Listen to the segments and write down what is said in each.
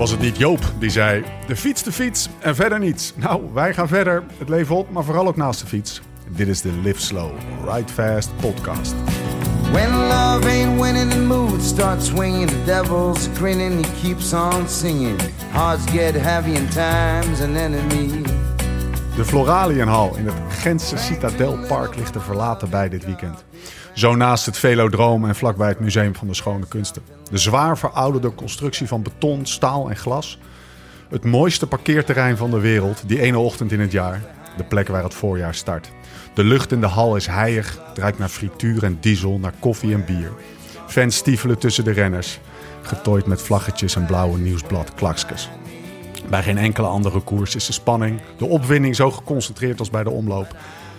Was het niet Joop die zei: de fiets, de fiets en verder niets? Nou, wij gaan verder. Het leven op, maar vooral ook naast de fiets. Dit is de Live Slow, Ride Fast podcast. When love ain't winning, the mood starts swinging. The devil's grinning, he keeps on singing. Hearts get heavy and time's an enemy. De Floralienhal in het Gentse Citadelpark ligt er verlaten bij dit weekend. Zo naast het Velodroom en vlakbij het Museum van de Schone Kunsten. De zwaar verouderde constructie van beton, staal en glas. Het mooiste parkeerterrein van de wereld, die ene ochtend in het jaar. De plek waar het voorjaar start. De lucht in de hal is heilig, ruikt naar frituur en diesel, naar koffie en bier. Fans stiefelen tussen de renners, getooid met vlaggetjes en blauwe nieuwsblad klakskes. Bij geen enkele andere koers is de spanning, de opwinding zo geconcentreerd als bij de omloop.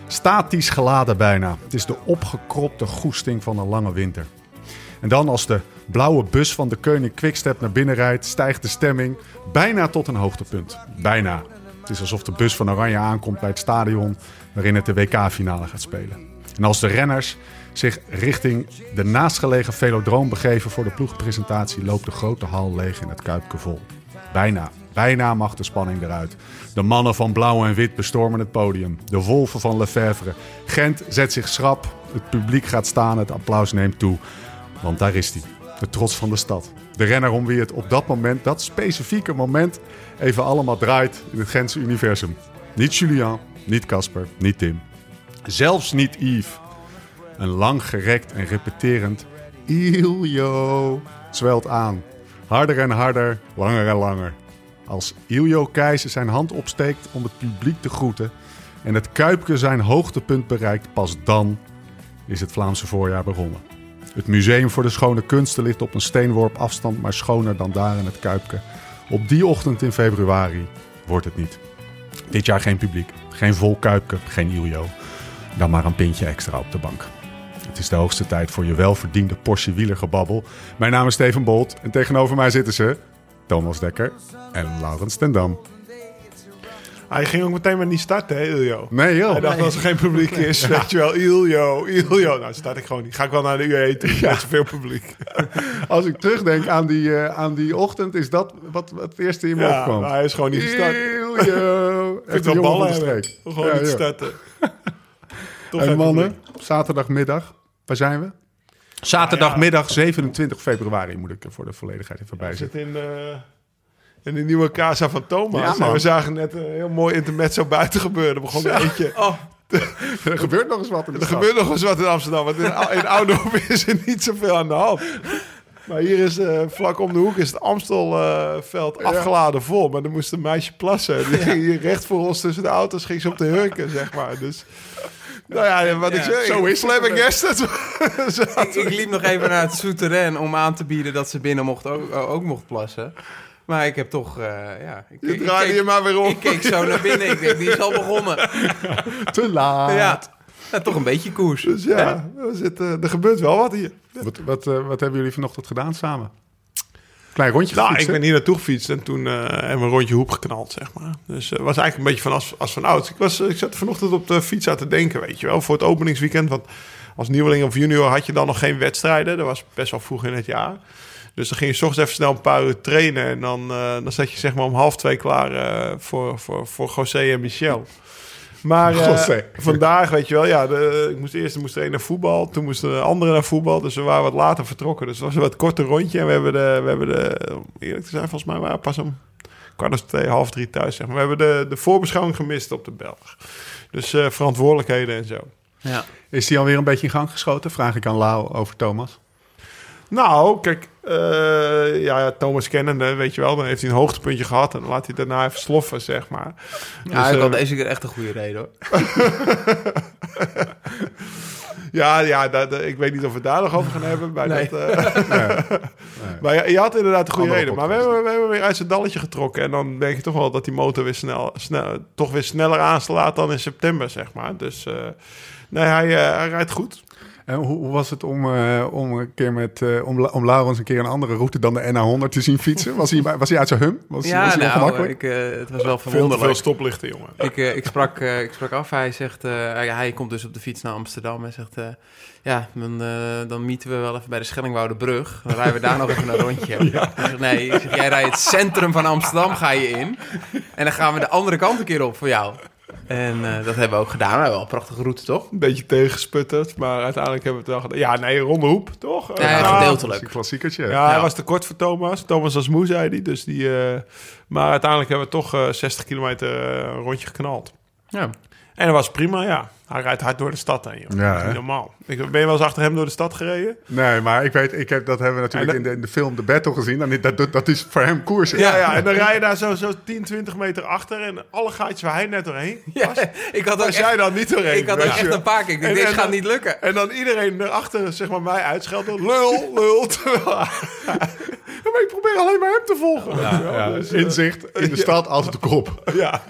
Statisch geladen bijna. Het is de opgekropte goesting van een lange winter. En dan als de blauwe bus van de Koning Quickstep naar binnen rijdt, stijgt de stemming bijna tot een hoogtepunt. Bijna. Het is alsof de bus van Oranje aankomt bij het stadion waarin het de WK-finale gaat spelen. En als de renners zich richting de naastgelegen velodroom begeven voor de ploegpresentatie, loopt de grote hal leeg in het Kuipke vol. Bijna, bijna mag de spanning eruit. De mannen van blauw en wit bestormen het podium. De wolven van Lefevre. Gent zet zich schrap. Het publiek gaat staan. Het applaus neemt toe. Want daar is hij. De trots van de stad. De renner om wie het op dat moment, dat specifieke moment, even allemaal draait in het Gentse universum. Niet Julian, niet Casper, niet Tim. Zelfs niet Yves. Een lang gerekt en repeterend Iljo zwelt aan. Harder en harder, langer en langer. Als Iljo Keizer zijn hand opsteekt om het publiek te groeten en het Kuipke zijn hoogtepunt bereikt, pas dan is het Vlaamse voorjaar begonnen. Het Museum voor de Schone Kunsten ligt op een steenworp afstand, maar schoner dan daar in het Kuipke. Op die ochtend in februari wordt het niet. Dit jaar geen publiek, geen vol Kuipke, geen Iljo. Dan maar een pintje extra op de bank. Het is de hoogste tijd voor je welverdiende Porsche wielergebabbel. Mijn naam is Steven Bolt en tegenover mij zitten ze Thomas Dekker en Laurens ten Dam. Hij ging ook meteen maar niet starten, hè, Iljo? Nee joh. Hij dacht, als er geen publiek is, weet je wel, Iljo, Iljo. Nou, start ik gewoon niet. Ga ik wel naar de UE toe, met zoveel publiek. Als ik terugdenk aan die, eh, aan die ochtend, is dat wat, wat het eerste in me Ja, opkwam. maar hij is gewoon niet gestart. Iljo. Echt jongen van ballen de hebben. streek. Gewoon Ja, niet starten. Geen mannen, publiek. zaterdagmiddag. Waar zijn we? Zaterdagmiddag 27 februari moet ik er voor de volledigheid even bij We zitten. in, in de nieuwe casa van Thomas. Ja, we zagen net een heel mooi intermezzo buiten gebeuren. Er begon een eentje. Er gebeurt nog eens wat in de Er stad. gebeurt nog eens wat in Amsterdam. Want in, in is er niet zoveel aan de hand. Maar hier is eh, vlak om de hoek is het Amstelveld afgeladen vol. Maar er moest een meisje plassen. Die ging hier recht voor ons tussen de auto's. Ging ze op de hurken, zeg maar. Dus, nou ja, wat ik Ja, zeg. zo is het. Flabbergasted. Ik, ik liep nog even naar het souterrain om aan te bieden dat ze binnen mocht ook, ook mocht plassen. Maar ik heb toch, eh, ja... Ik, Je ik draaide keek- je maar weer om. Ik keek zo naar binnen. Ik denk, die is al begonnen. Te laat. Ja, ja, toch een beetje koers. Dus ja, we zitten, er gebeurt wel wat hier. Wat, wat, eh, wat hebben jullie vanochtend gedaan samen? Klein rondje Nou, gefietst, ik ben hier naartoe gefietst en toen eh, hebben we een rondje hoep geknald, zeg maar. Dus het was eigenlijk een beetje van als, als van ouds. Ik, was, ik zat vanochtend op de fiets aan te denken, weet je wel, voor het openingsweekend. Want als nieuweling of junior had je dan nog geen wedstrijden. Dat was best wel vroeg in het jaar. Dus dan ging je 's ochtends even snel een paar uur trainen. En dan, eh, dan zat je zeg maar om half twee klaar eh, voor, voor, voor José en Michel. Maar eh, vandaag, weet je wel, ja, de, ik moest eerst moest de een naar voetbal, toen moesten de anderen naar voetbal. Dus we waren wat later vertrokken. Dus het was een wat korter rondje. En we hebben de, we hebben de om eerlijk te zijn, volgens mij waren we pas om kwart over twee, half drie thuis. Zeg maar. We hebben de, de voorbeschouwing gemist op de Belg. Dus eh, verantwoordelijkheden en zo. Ja. Is die alweer een beetje in gang geschoten? Vraag ik aan Lau over Thomas. Nou, kijk, eh, ja, Thomas kennende, weet je wel, dan heeft hij een hoogtepuntje gehad en dan laat hij daarna even sloffen, zeg maar. Ja, Dus, ik eh, had deze keer echt een goede reden hoor. Ja, ja dat, ik weet niet of we het daar nog over gaan hebben. Nee. dat, eh, maar je, je had inderdaad een goede Andere reden. Maar we hebben, we hebben weer uit zijn dalletje getrokken. En dan denk je toch wel dat die motor weer snel, snel, toch weer sneller aanslaat dan in september, zeg maar. Dus nee, hij, hij rijdt goed. En hoe, hoe was het om, eh, om een keer met eh, om, om Laurens een keer een andere route dan de NA100 te zien fietsen? Was hij, was hij uit zijn hum? Was, was Ja, hij nou, ik, eh, het was wel Veel verwonderlijk. veel stoplichten, jongen. Ik, eh, ik, sprak, eh, ik sprak af. Hij zegt, eh, hij, komt dus op de fiets naar Amsterdam. Hij zegt, eh, ja, dan, eh, dan mieten we wel even bij de Schellingwoudebrug. Dan rijden we daar nog even een rondje. Ik zeg, nee, ik zeg, jij rijdt het centrum van Amsterdam, ga je in. En dan gaan we de andere kant een keer op voor jou. En eh, dat hebben we ook gedaan. We hebben wel een prachtige route, toch? Een beetje tegengesputterd, maar uiteindelijk hebben we het wel gedaan. Ja, nee, ronde hoep, toch? Ja, gedeeltelijk. een klassiekertje. Ja, hij Ja. was te kort voor Thomas. Thomas was moe, zei hij. Dus die, eh, maar uiteindelijk hebben we toch eh, 60 kilometer een rondje geknald. Ja. En dat was prima, ja. Hij rijdt hard door de stad heen, joh. Ja, hè? normaal. Ik, ben je wel eens achter hem door de stad gereden? Nee, maar ik weet, ik heb, dat hebben we natuurlijk in, de, in de film The Battle gezien. Dan, dat, dat, dat is voor hem koers. Ja, ja. En dan rij je daar zo, zo 10, 20 meter achter. En alle gaatjes waar hij net doorheen Ja, was, ik had ook was echt, jij dan niet doorheen. ik had ook echt een paar keer. Ik dacht, En- dit en gaat dan- niet lukken. En dan iedereen erachter, zeg maar, mij uitschelden. Lul, lul. Ja, maar ik probeer alleen maar hem te volgen. Ja, Dus, eh, inzicht in de stad, altijd de kop. ja.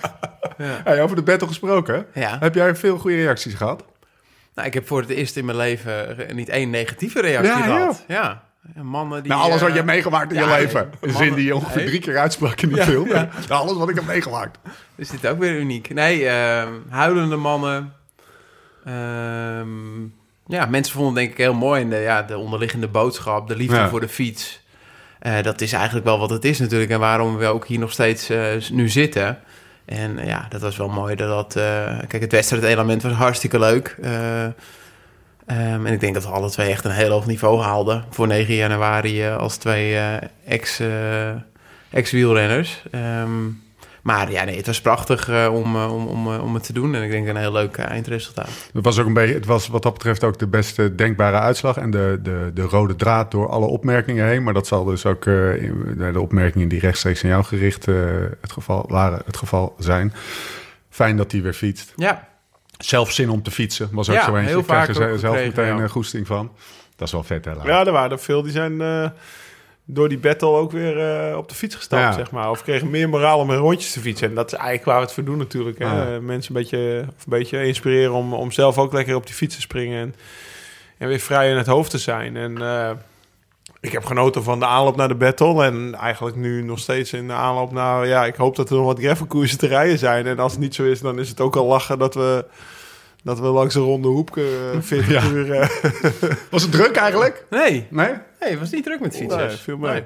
Hey, over de battle gesproken. Ja. Heb jij veel goede reacties gehad? Nou, ik heb voor het eerst in mijn leven eh, niet één negatieve reactie Ja, gehad. Ja. Ja, Mannen die... nou, alles wat eh, je hebt meegemaakt in je leven. Een mannen- zin die je ongeveer Nee. drie keer uitsprak in de film. ja. Nou, alles wat ik heb meegemaakt. Is dit ook weer uniek? Nee, ehm, huilende mannen. Ehm, ja, mensen vonden het denk ik heel mooi in de, ja, de onderliggende boodschap, de liefde voor de fiets. Eh, dat is eigenlijk wel wat het is natuurlijk en waarom we ook hier nog steeds eh, nu zitten. En eh, ja, dat was wel mooi dat eh, kijk, het wedstrijdelement was hartstikke leuk. Eh, ehm, en ik denk dat we alle twee echt een heel hoog niveau haalden voor 9 januari als twee ex, ex-wielrenners. Ehm, maar ja, nee, het was prachtig eh, om, eh, om, om, eh, om het te doen. En ik denk een heel leuk eindresultaat. Het was ook een beetje, het was wat dat betreft ook de beste denkbare uitslag. En de, de, de rode draad door alle opmerkingen heen. Maar dat zal dus ook eh, in- de opmerkingen die rechtstreeks aan jou gericht eh, het geval, waren het geval zijn. Fijn dat hij weer fietst. Ja, Zelf zin om te fietsen was ook Ja, zo eentje. heel Ik krijg er vaak ook zelf gekregen, meteen ja. een goesting van. Dat is wel vet, hè? Ja, er waren er veel die zijn eh, door die battle ook weer eh, op de fiets gestapt, Ja. zeg maar. Of kregen meer moraal om in rondjes te fietsen. En dat is eigenlijk waar we het voor doen natuurlijk. Hè? Ja. Mensen een beetje, of een beetje inspireren om, om zelf ook lekker op die fiets te springen. En, en weer vrij in het hoofd te zijn. En eh, ik heb genoten van de aanloop naar de battle. En eigenlijk nu nog steeds in de aanloop naar... Ja, ik hoop dat er nog wat gravelkoersen te rijden zijn. En als het niet zo is, dan is het ook al lachen dat we... Dat we langs een ronde hoek eh 40 Ja. uur... eh, Was het druk eigenlijk? nee. Nee? Nee, het was niet druk met fietsers. Nee, viel mee. Nee.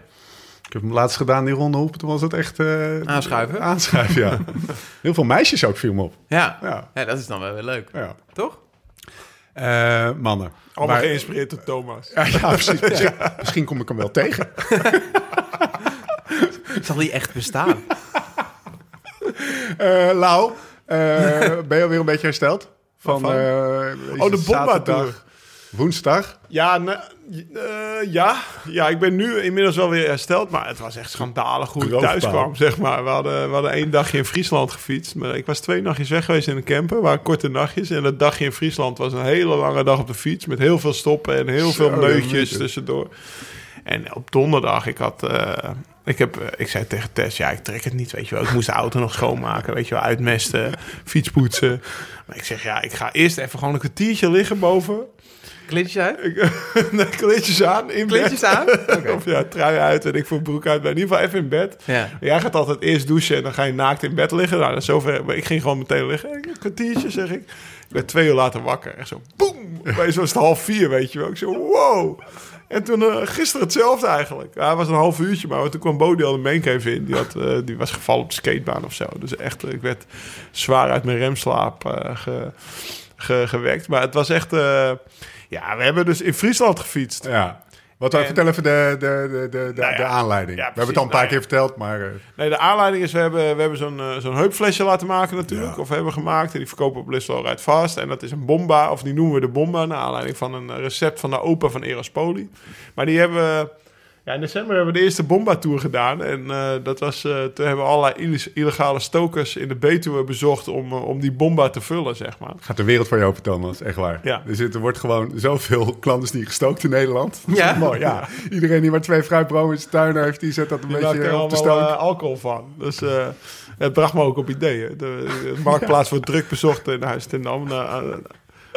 Ik heb hem laatst gedaan, die ronde hoep. Toen was het echt... eh, Aanschuiven. Aanschuiven, ja. Heel veel meisjes ook viel me op. Ja. Ja, ja, dat is dan wel weer leuk. ja. Toch? Eh, mannen. Allemaal Maar- geïnspireerd door Thomas. Ja, ja, precies. Misschien, misschien kom ik hem wel tegen. Zal die echt bestaan? Eh Lau, eh, ben je alweer een beetje hersteld? Van, Waarvan? eh, Oh, de Bomba-tour. Woensdag. Ja, ne- eh, ja. ja, ik ben nu inmiddels wel weer hersteld. Maar het was echt schandalig hoe ik thuis kwam, zeg maar. We hadden, we hadden één dagje in Friesland gefietst. Maar ik was twee nachtjes weg geweest in een camper. waren korte nachtjes. En dat dagje in Friesland was een hele lange dag op de fiets. Met heel veel stoppen en heel Zo, veel neutjes tussendoor. En op donderdag, ik had... eh, ik, heb, eh, ik zei tegen Tess, ja, ik trek het niet, weet je wel. Ik moest de auto nog schoonmaken, weet je wel. Uitmesten, fietspoetsen. Maar ik zeg, ja, ik ga eerst even gewoon een kwartiertje liggen boven. Klitjes uit? Ik, nee, aan, in Klitjes bed. aan? Of ja, trui uit en ik voor broek uit. Maar in ieder geval even in bed. Ja. Jij gaat altijd eerst douchen en dan ga je naakt in bed liggen. Nou, dat is zover. Maar ik ging gewoon meteen liggen. Een kwartiertje, zeg ik. Ik werd twee uur later wakker. Echt zo, boem. Opeens was het half vier, weet je wel. Ik zo, wow. En toen uh, gisteren hetzelfde eigenlijk. Ja, het was een half uurtje, maar toen kwam Bodie al de maincave in. Die, had, uh, die was gevallen op de skatebaan of zo. Dus echt, ik werd zwaar uit mijn remslaap ge, ge, gewekt. Maar het was echt... Ja, we hebben dus in Friesland gefietst. Ja. Wat en, vertel even de, de, de, de, de, nou ja, de aanleiding. ja, we hebben het al een paar nou keer verteld, maar... Uh... Nee, de aanleiding is, we hebben, we hebben zo'n uh, zo'n heupflesje laten maken natuurlijk. Ja. Of hebben gemaakt. En die verkopen op Lislo Ride Fast. En dat is een bomba, of die noemen we de bomba... naar aanleiding van een recept van de opa van Eraspoli. Maar die hebben... ja, in december hebben we de eerste Bomba-tour gedaan. En uh, dat was, uh, toen hebben we allerlei illegale stokers in de Betuwe bezocht om, uh, om die Bomba te vullen, zeg maar. Gaat de wereld voor je open, Thomas. Echt waar. Ja. Er, zit, er wordt gewoon zoveel clandestien gestookt in Nederland. Dat ja. is mooi, ja. Iedereen die maar twee fruitbomen in zijn tuin heeft, die zet dat een die beetje er op de allemaal stook. alcohol van. Dus het bracht me ook op ideeën. De, de marktplaats wordt druk bezocht in Huis ten Dam.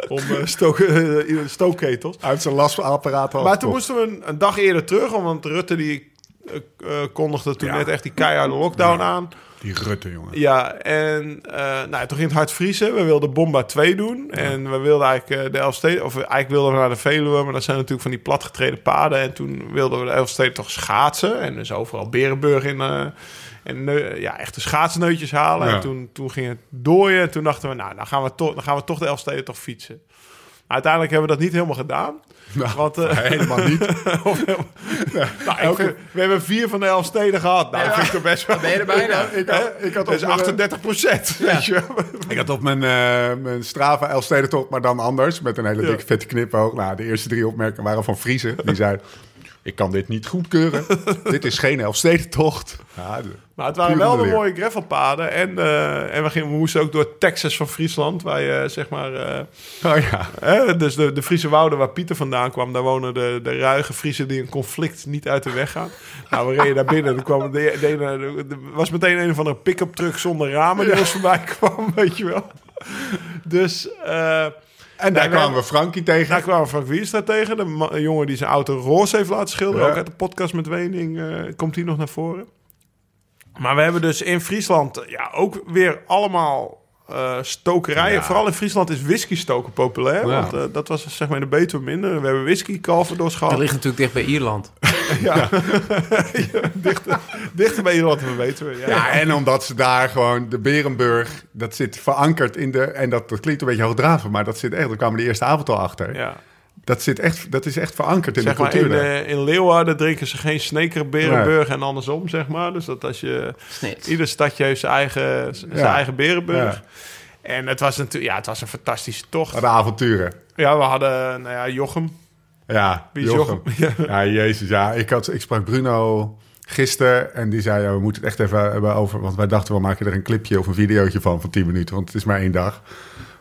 Om eh, stook, eh, stookketels. Uit zijn lasapparaat Maar toen moesten we een, een dag eerder terug, want Rutte die eh, eh, kondigde toen Ja. net echt die keiharde lockdown aan. Die Rutte, jongen. Ja, en eh, nou, toen ging het hard vriezen. We wilden Bomba 2 doen. En we wilden eigenlijk eh, de Elfsteden... Of eigenlijk wilden we naar de Veluwe. Maar dat zijn natuurlijk van die platgetreden paden. En toen wilden we de Elfsteden toch schaatsen. En dus overal Berenburg in... eh, en ja, echte schaatsneutjes halen. Ja. En toen, toen ging het dooien. En toen dachten we, nou, dan gaan we toch, dan gaan we toch de Elfsteden toch fietsen. Uiteindelijk hebben we dat niet helemaal gedaan. Nou, Want, eh, helemaal niet. Of helemaal- nou, ik we hebben vier van de elf steden gehad. Nou, dat vind ik toch best wel... Ben je er bijna? Ik had, ik had Dat is op mijn, 38 procent, weet je wel. Ik had op mijn, eh mijn Strava Elfstedentocht, maar dan anders. Met een hele Ja. dikke vette knipoog. Nou, de eerste drie opmerkingen waren van Friese. Die zei, ik kan dit niet goedkeuren. dit is geen Elfstedentocht. Ja, Maar het waren wel de leer. mooie gravelpaden. En, eh, en we, gingen, we moesten ook door Texas van Friesland. Waar je, zeg maar... eh, Oh ja. hè, dus de, de Friese wouden waar Pieter vandaan kwam. Daar wonen de, de ruige Friesen die een conflict niet uit de weg gaan. Nou, we reden daar binnen. Er kwam de, de, ene- de- de- was meteen een van een pick-up truck zonder ramen die ons voorbij kwam. Weet je wel. Dus... En daar kwamen we Frankie tegen. Daar kwamen we Frank Wierstra tegen. De jongen die zijn auto roze heeft laten schilderen. Ja. Ook uit de podcast met Wening eh, komt hij nog naar voren. Maar we hebben dus in Friesland ja, ook weer allemaal eh, stokerijen. Ja. Vooral in Friesland is whisky stoken populair. Ja. Want eh, dat was zeg maar in de Betuwe minder. We hebben whisky kalverdos Dat gehad. ligt natuurlijk dicht bij Ierland. Ja. dichter, dichter bij Ierland we weten we. Ja. Ja, en omdat ze daar gewoon de Berenburg, dat zit verankerd in de. En dat, dat klinkt een beetje hoogdravig, maar dat zit echt. Daar kwamen we de eerste avond al achter. Ja. Dat, zit echt, dat is echt verankerd in Zeg de maar, cultuur. in, eh, in Leeuwarden drinken ze geen Sneker Berenburg en andersom, zeg maar. Dus dat als je... Snit. Ieder stadje heeft zijn eigen, zijn Ja. eigen Berenburg. Ja. En het was natuurlijk, ja, het was een fantastische tocht. de avonturen. Ja, we hadden, nou ja, Jochem. Ja, Wie is Jochem. Jochem? Ja, jezus. Ja, ik, had, ik sprak Bruno gisteren en die zei, ja, we moeten het echt even hebben over... Want wij dachten, we maken er een clipje of een videootje van van 10 minuten, want het is maar één dag.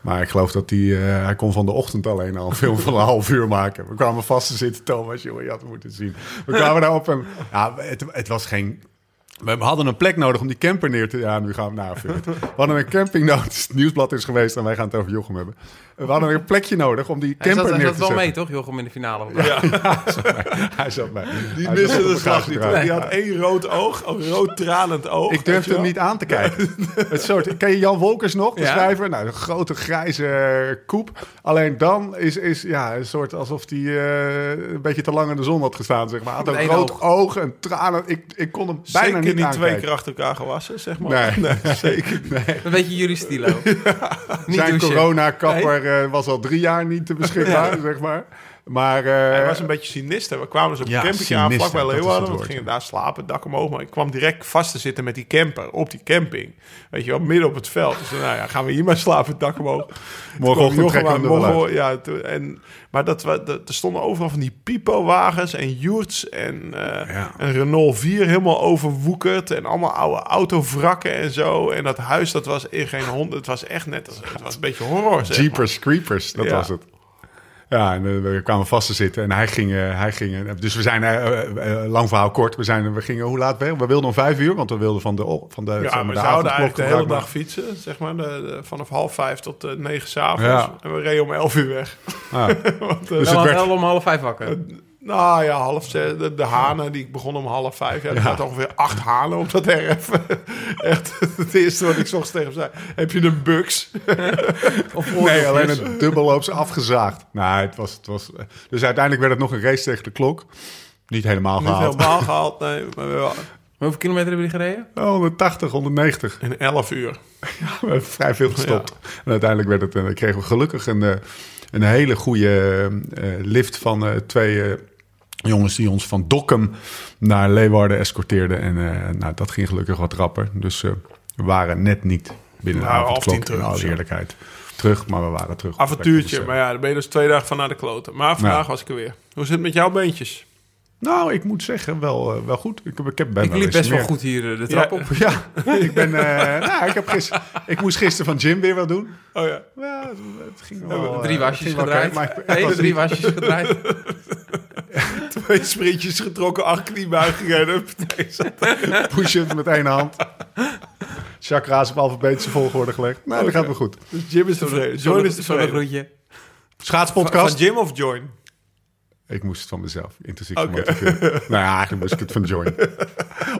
Maar ik geloof dat hij, eh, hij kon van de ochtend alleen al een film van een half uur maken. We kwamen vast te zitten, Thomas, jongen, je had het moeten zien. We kwamen daar op en ja, het was geen... We hadden een plek nodig om die camper neer te... Ja, nu gaan we naar het. We hadden een camping nodig. Het nieuwsblad is geweest en wij gaan het over Jochem hebben. We hadden een plekje nodig om die Hij camper zat, hij neer zat te wel zetten. mee, toch? Jochem in de finale. Ja, Hij zat bij. die Hij miste zat de een slag niet. Die had één rood oog, een rood tranend oog. Ik durfde hem niet aan te kijken. Het soort, ken je Jan Wolkers nog, de Ja. schrijver? Nou, een grote grijze koep. Alleen dan is, is ja, een soort alsof hij eh, een beetje te lang in de zon had gestaan. Zeg maar. Hij had een rood oog. oog en tranen. Ik, ik kon hem bijna Zeker niet, niet twee keer achter elkaar gewassen, zeg maar. Nee, zeker niet. Een beetje jullie stilo. Niet Zijn corona-kapper eh, was al drie jaar niet te beschikbaar, zeg maar. Maar eh, Hij was een beetje sinister. We kwamen dus op een Ja, campingje aan, is Leeuwarden. We gingen daar slapen, dak omhoog. Maar ik kwam direct vast te zitten met die camper op die camping. Weet je wel, midden op het veld. Dus nou ja, gaan we hier maar slapen, dak omhoog. morgenochtend trekken we morgen- ja, toen- en, maar dat, dat, er stonden overal van die pipo-wagens en Joerts en eh, Ja. een Renault 4 helemaal overwoekerd. En allemaal oude autovrakken en zo. En dat huis, dat was in geen hond. Het was echt net, als- het was een beetje horror. zeg maar. Jeepers Creepers, dat Ja. was het. Ja, en eh, we kwamen vast te zitten en hij ging... eh, hij ging eh, dus we zijn, lang verhaal kort, we, zijn, we gingen hoe laat weg? We wilden om vijf uur, want we wilden van de, van de, zeg Ja, maar, we de zouden eigenlijk de hele dag fietsen, zeg maar. De, de- vanaf half vijf tot negen s'avonds. Ja. En we reden om elf uur weg. Ah. Want, Dus Wel het werd- wel om half vijf wakker. Nou ja, half zes. De, de hanen, die begonnen om half vijf. Ja, er zaten ongeveer acht hanen op dat erf. Echt het eerste wat ik zocht tegen zei. Heb je een bugs? Of Nee, alleen een dubbelloops afgezaagd. Nou, het was, het was, dus uiteindelijk werd het nog een race tegen de klok. Niet helemaal Niet gehaald. helemaal gehaald, nee. Maar wel Hoeveel kilometer hebben jullie gereden? Oh, 180, 190. in elf uur. We hebben vrij veel gestopt. En uiteindelijk werd het, en kregen we gelukkig een, eh, een hele goede eh, lift van eh, twee eh, jongens die ons van Dokkum naar Leeuwarden escorteerden. En eh, nou, dat ging gelukkig wat rapper. Dus eh, we waren net niet binnen de Nou, avondklok, terug in alle eerlijkheid. Terug, maar we waren terug. Avontuurtje, maar ja, dan ben je dus twee dagen van naar de kloten. Maar vandaag Ja. was ik er weer. Hoe zit het met jouw beentjes? Nou, ik moet zeggen, wel, eh, wel goed. Ik, ik heb ben Ik liep best wel goed hier de trap Ja. op. Ja, ik ben. eh, nou, ik, heb gister, ik moest gisteren van gym weer wat doen. Oh ja. Ja, het, ging wel. Drie wasjes wel gedraaid. maar ik- drie wasjes gedraaid. Twee sprintjes getrokken, acht kniebuigingen. en Push-ups met één hand. Chakra's op alfabetische volgorde gelegd. Nou, dat gaat wel goed. Dus Jim is tevreden. John is Zo'n tevreden. groetje. Schaatspodcast. Van Jim of Join? Ik moest het van mezelf intrinsiek gemotiveerd. nou ja, eigenlijk moest ik het van Join.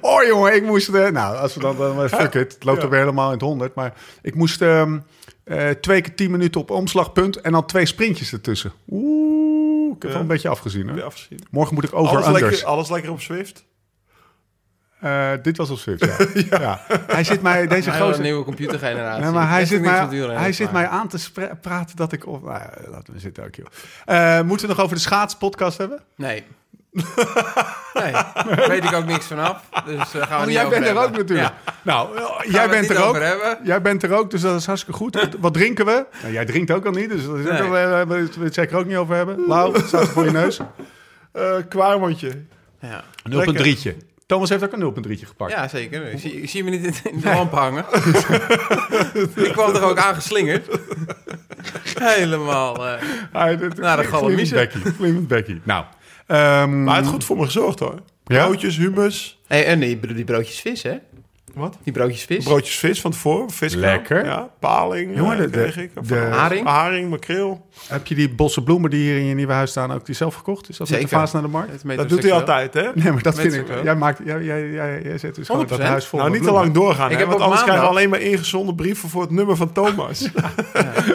oh jongen, ik moest... eh, nou, als we dan... dan fuck it, het loopt Ja. er weer helemaal in het honderd. Maar ik moest ehm, eh, twee keer tien minuten op omslagpunt... en dan twee sprintjes ertussen. Oeh, ik heb Ja. wel een beetje afgezien. Ja, afgezien. Morgen moet ik over Alles anders. lekker, alles lekker op Swift? Eh, dit was op Swift, ja. ja. Hij zit mij... Deze gozer... nieuwe computergeneratie. Nee, maar hij zit, mij, hij zit mij aan te praten dat ik... Of, nou, ja, laten we zitten ook, joh. Eh, moeten we nog over de schaatspodcast hebben? Nee. Nee, daar weet ik ook niks vanaf. Dus eh, gaan we Oh, niet jij bent er hebben. ook natuurlijk. Ja. Nou, eh, Gaan jij bent er ook. Jij bent er ook, dus dat is hartstikke goed. Wat, drinken we? Nou, jij drinkt ook al niet, dus dat is ook Nee. eh, we we het zeker ook niet over hebben. Lau, het staat er voor je neus. Eh Kwaarmondje. Ja. 0,3'tje. Thomas heeft ook een 0,3'tje gepakt. ja, zeker. Ik zie, ik zie me niet in, de lamp hangen. ik kwam er ook aangeslingerd. Helemaal. eh, Hij, dit- Nou, de. Glimmend bekkie. Nou, ehm, Maar hij heeft goed voor me gezorgd hoor. Ja? Broodjes, hummus. hey, en die, die broodjes vis, hè? Wat? Die broodjes vis. Broodjes vis van tevoren. Viskraam. Lekker. Ja, paling. Jongen, eh, de- de- kreeg ik. Of, de- Haring? Haring, makreel. heb je die bosse bloemen die hier in je nieuwe huis staan ook die zelf gekocht? Is dat met de Zeker. vaas naar de markt? Het Dat doet hij altijd hè? Nee, maar dat Met vind ik... zoveel. Jij, maakt, jij, jij, jij, jij zet dus gewoon dat 100%. huis vol Nou, met niet te lang doorgaan. Ik hè, heb want anders krijgen we alleen maar ingezonden brieven voor het nummer van Thomas.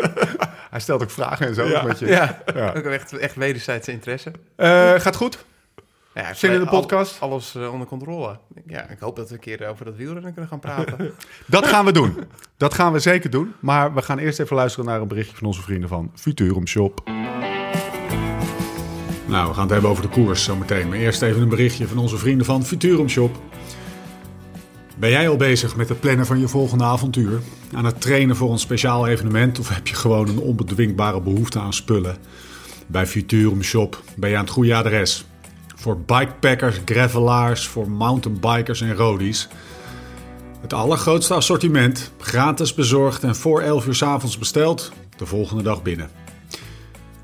Hij stelt ook vragen en zo. Ja. Met je. Ja, Ja. ook echt, echt wederzijdse interesse. Eh, gaat goed? Ja, Zin in de al- podcast? alles eh, onder controle. Ja, ik hoop dat we een keer over dat wielrennen kunnen gaan praten. Dat gaan we doen. Dat gaan we zeker doen. Maar we gaan eerst even luisteren naar een berichtje van onze vrienden van Futurum Shop. Nou, we gaan het hebben over de koers zometeen. Maar eerst even een berichtje van onze vrienden van Futurum Shop. Ben jij al bezig met het plannen van je volgende avontuur? Aan het trainen voor een speciaal evenement? Of heb je gewoon een onbedwingbare behoefte aan spullen? Bij Futurum Shop ben je aan het goede adres. Voor bikepackers, gravelaars, voor mountainbikers en roadies. Het allergrootste assortiment, gratis bezorgd en voor 11 uur 's avonds besteld, de volgende dag binnen.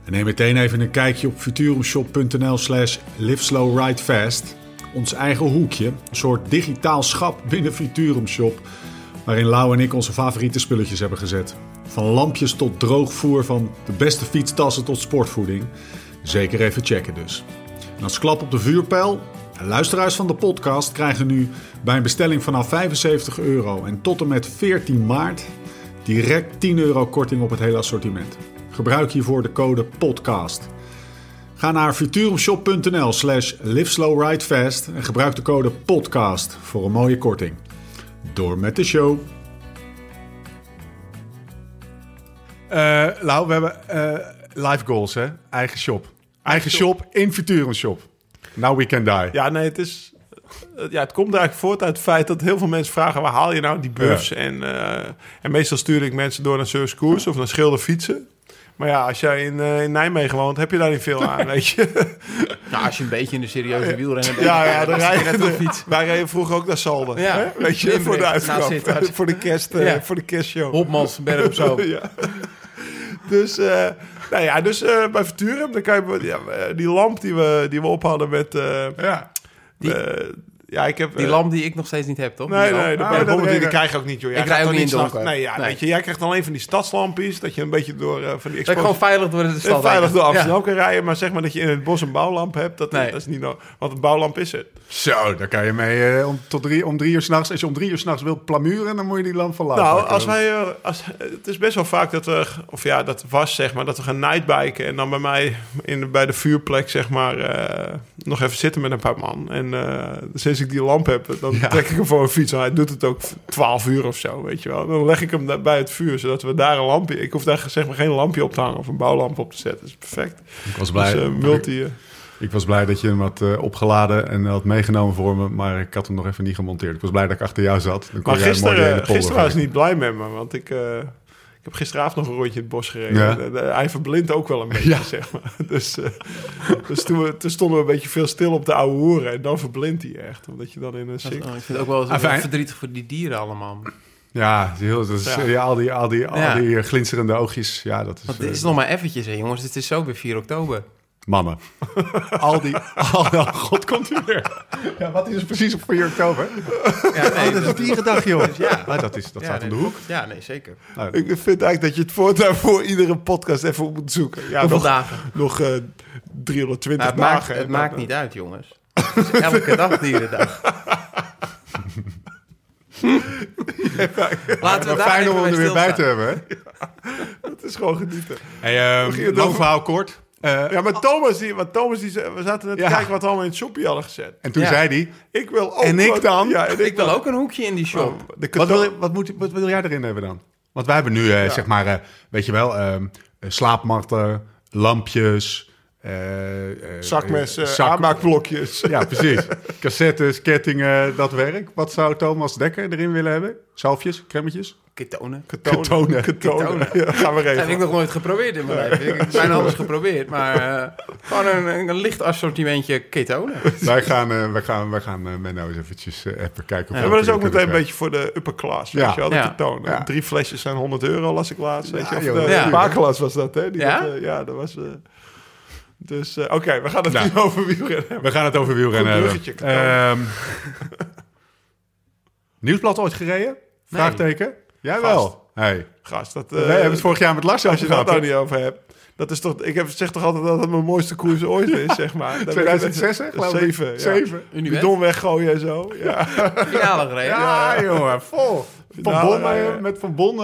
En neem meteen even een kijkje op futurumshop.nl slash liveslowridefast. Ons eigen hoekje, een soort digitaal schap binnen Futurum Shop, waarin Lau en ik onze favoriete spulletjes hebben gezet. Van lampjes tot droogvoer, van de beste fietstassen tot sportvoeding. Zeker even checken dus. En als klap op de vuurpijl, luisteraars van de podcast krijgen nu bij een bestelling vanaf 75 euro en tot en met 14 maart direct 10 euro korting op het hele assortiment. Gebruik hiervoor de code PODCAST. Ga naar futurumshop.nl slash liveslowridefast en gebruik de code PODCAST voor een mooie korting. Door met de show. Uh, Lau, we hebben eh, live goals, hè? Eigen shop. Eigen shop in Futurum Shop. Now we can die. Ja, nee, het is... eh, Ja, het komt eigenlijk voort uit het feit dat heel veel mensen vragen... waar haal je nou die buffs? En, eh, en meestal stuur ik mensen door naar Surfs Koers of naar Schilder fietsen. Maar ja, als jij in, eh, in Nijmegen woont, heb je daar niet veel aan, weet je. nou, als je een beetje in de serieuze wielrennen bent, Ja, ja, dan dan rij je op fiets. Wij reden vroeger ook naar Salden. Ja. hè? Weet je, voor de uitgang. zitten. Voor de kerst, eh, Ja. voor de kerstshow. Hopmans, berg op zo. ja. Dus, eh, nou ja, dus eh, bij Futurum, dan kan je ja, eh, die lamp die we, die we op hadden met... eh, Ja. die, ja, ik heb... Die eh, lamp die ik nog steeds niet heb, toch? Nee, Die nee, de Ah, dat die, krijg je ook niet, joh. Jij Ik rij ook niet in donker. Nee, ja, Nee. weet je, jij krijgt alleen van die stadslampjes, dat je een beetje door eh, van die Dat ik gewoon veilig door de stad en veilig door. Amsterdam kan rijden, maar zeg maar dat je in het bos een bouwlamp hebt, dat, Nee. dat is niet nodig. Want een bouwlamp is het. Zo, daar kan je mee eh, om, tot drie, om drie uur s'nachts. Als je om drie uur s'nachts wilt plamuren, dan moet je die lamp van laten. Nou, als wij, eh, als, het is best wel vaak dat we, of ja, dat was zeg maar, dat we gaan nightbiken en dan bij mij in, bij de vuurplek zeg maar eh, nog even zitten met een paar man. En eh, sinds ik die lamp heb, dan Ja. trek ik hem voor een fiets. En hij doet het ook 12 uur of zo, weet je wel. Dan leg ik hem bij het vuur, zodat we daar een lampje, ik hoef daar zeg maar geen lampje op te hangen of een bouwlamp op te zetten. Dat is perfect. Ik was blij, Dus eh, multi. eh, ik was blij dat je hem had eh, opgeladen en had meegenomen voor me, maar ik had hem nog even niet gemonteerd. Ik was blij dat ik achter jou zat. Dan kon Maar jij mooi de hele gisteren, gisteren was niet blij met me, want ik, eh, ik heb gisteravond nog een rondje in het bos gereden. Ja. De- de- hij verblindt ook wel een beetje, Ja. zeg maar. Dus, eh, dus toen, we, toen stonden we een beetje veel stil op de oude hoeren en dan verblindt hij echt. Omdat je dan in een is- oh, ik vind het ook wel eens Ah, fijn. verdrietig voor die dieren allemaal. Ja, is heel, dat is, Ja. ja, al die, al die, al die glinsterende oogjes. Ja, dat is... Want eh, dit is nog maar eventjes, hè, jongens. Het is zo weer 4 oktober. Mannen. al die... Al, oh, God, komt u weer. Ja, wat is het precies op 4 oktober? Ja, nee, Oh, dat is dierendag, joh. Ja. Maar dat is, dat ja, staat om de hoek. Ja, nee, zeker. Nou, Ik vind eigenlijk dat je het voortaan voor iedere podcast even op moet zoeken. Ja, Hoeveel nog, dagen? nog eh 320 Nou, het maakt, dagen. het En maakt dan, niet uit, jongens. Het is elke dag dierendag. Laten we daar fijn om hem er weer bij te hebben. Hè? eh, Het is gewoon genieten. Hey, um, het lang verhaal kort. Eh, Ja, maar Thomas, die, want Thomas die, zei- we zaten net te Ja. kijken wat we allemaal in het shopje hadden gezet. en toen Ja. zei hij... Ik wil ook En ik dan? Ja, en ik, Ik wil dan. ook een hoekje in die shop. De Wat wil, wat, moet, wat wil jij erin hebben dan? Want wij hebben nu, eh, zeg maar, eh, weet je wel, ehm, eh, slaapmatten, lampjes, eh, eh, zakmessen, eh, zak- aanmaakblokjes. Ja, precies. Cassettes, kettingen, dat werk. Wat zou Thomas Dekker erin willen hebben? Zalfjes, cremmetjes? Ketonen. Ketonen. Ketonen. Ketonen. Ja, gaan we Dat heb ik regelen. nog nooit geprobeerd in mijn leven. Ik heb bijna alles geprobeerd, maar eh, gewoon een, een licht assortimentje ketonen. wij gaan, eh, wij gaan, wij gaan eh, Menno eens eventjes even kijken. of Ja, we maar dat is ook meteen een beetje voor de upper class. Ja. Weet je wel, de Ja. ketonen. Ja. Drie flesjes zijn 100 euro, las ik laatst. Weet je, Ja, of joh. de Ja. Bakelas was dat, hè? Die Ja? dat, ja, dat was... dus, eh, oké, we gaan het Nou. nu over wielrennen hebben. We gaan het over wielrennen hebben. Ehm, Nieuwsblad ooit gereden? Vraagteken? Jij wel. Hey. Gast, dat... Wij eh, hebben het vorig jaar met Lars als over je dat gehad. nou niet over hebt. Dat is toch, ik heb, zeg toch altijd dat het mijn mooiste koers ooit is, zeg maar. Dan 2006, hè, geloof ik? Zeven, ja. Zeven. Unibet. Bidon weggooien en zo. Ja. Finale gereden. Ja, jongen, vol. Van Bon, eh, met Van Bon, eh,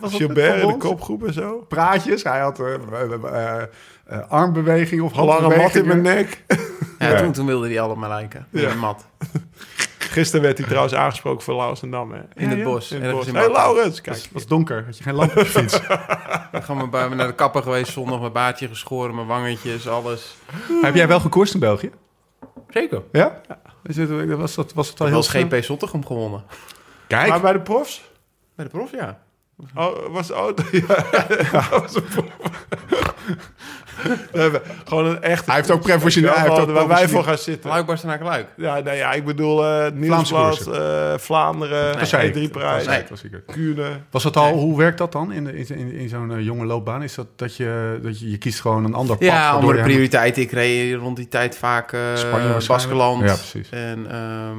was dat met Gilbert Van in de kopgroep en zo. Praatjes, hij had eh, eh, eh, eh, armbeweging of Lange mat in handbewegingen. mijn nek. Ja, Ja. Toen, toen wilde hij allemaal lijken. In Ja. de mat. Gisteren werd hij trouwens aangesproken voor Laurens en Dam. Hè. In het ja? bos. In het bos. Hé. Laurens, kijk. Het was donker, had je geen lamp op je fiets. Dan gaan we bij naar de kapper geweest zondag. Mijn baardje geschoren, mijn wangetjes, alles. Heb jij wel gekoerst in België? Zeker. Ja? Is het, was, dat, was het al Wel heel? GP Zottegem gewonnen. Kijk, Maar bij de profs? Bij de prof, ja. Oh, was, oh, ja, dat was een prof. We hebben gewoon een echt... hij heeft ook professioneel... hij heeft ook waar wij voor gaan zitten. Luik, Bastenaken, Luik. Ja, nee, ja, ik bedoel uh, Nieuwsblad, eh, Vlaanderen, Dat zei ik. E3-prijs, Dat zei ik, dat zie ik. Kuurne. Was dat al, hoe werkt dat dan in, de- in, in, in zo'n eh, jonge loopbaan? Is dat dat je, dat je, je kiest gewoon een ander pad? Ja, andere prioriteiten. Ik reed rond die tijd vaak Spanje. Baskeland. Ja, precies. En ehm,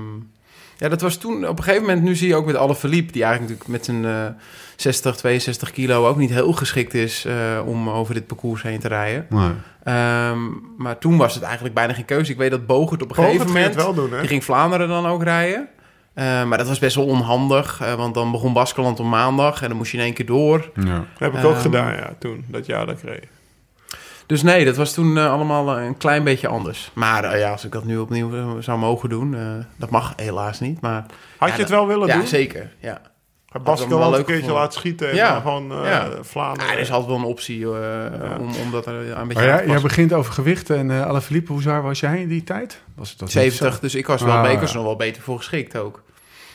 ja, dat was toen op een gegeven moment. Nu zie je ook met alle verliep, die eigenlijk natuurlijk met zijn eh 60, 62 kilo ook niet heel geschikt is eh, om over dit parcours heen te rijden. Nee. Ehm, maar toen was het eigenlijk bijna geen keuze. Ik weet dat Bogert op een gegeven Bogert moment... het wel doen, hè? Die ging Vlaanderen dan ook rijden. Eh, maar dat was best wel onhandig. eh, want dan begon Baskeland op maandag en dan moest je in één keer door. Ja. Dat heb ik ook Ehm, gedaan, ja, toen. Dat jaar dat ik reed. Dus nee, dat was toen allemaal een klein beetje anders. Maar ja, als ik dat nu opnieuw zou mogen doen, eh, dat mag helaas niet. Maar Had Ja, je het wel willen ja, doen? zeker. Ja. Hij wel een keertje laten schieten en Ja. dan gewoon eh, Ja. Vlaanderen. Ja, er is altijd wel een optie eh, om, om dat er een beetje Maar aan jij, begint over gewicht en eh alle Philippe, hoe zwaar was jij in die tijd? Was dat niet 70, dus ik was, wel, Ah, ik was ja. nog wel beter voor geschikt ook.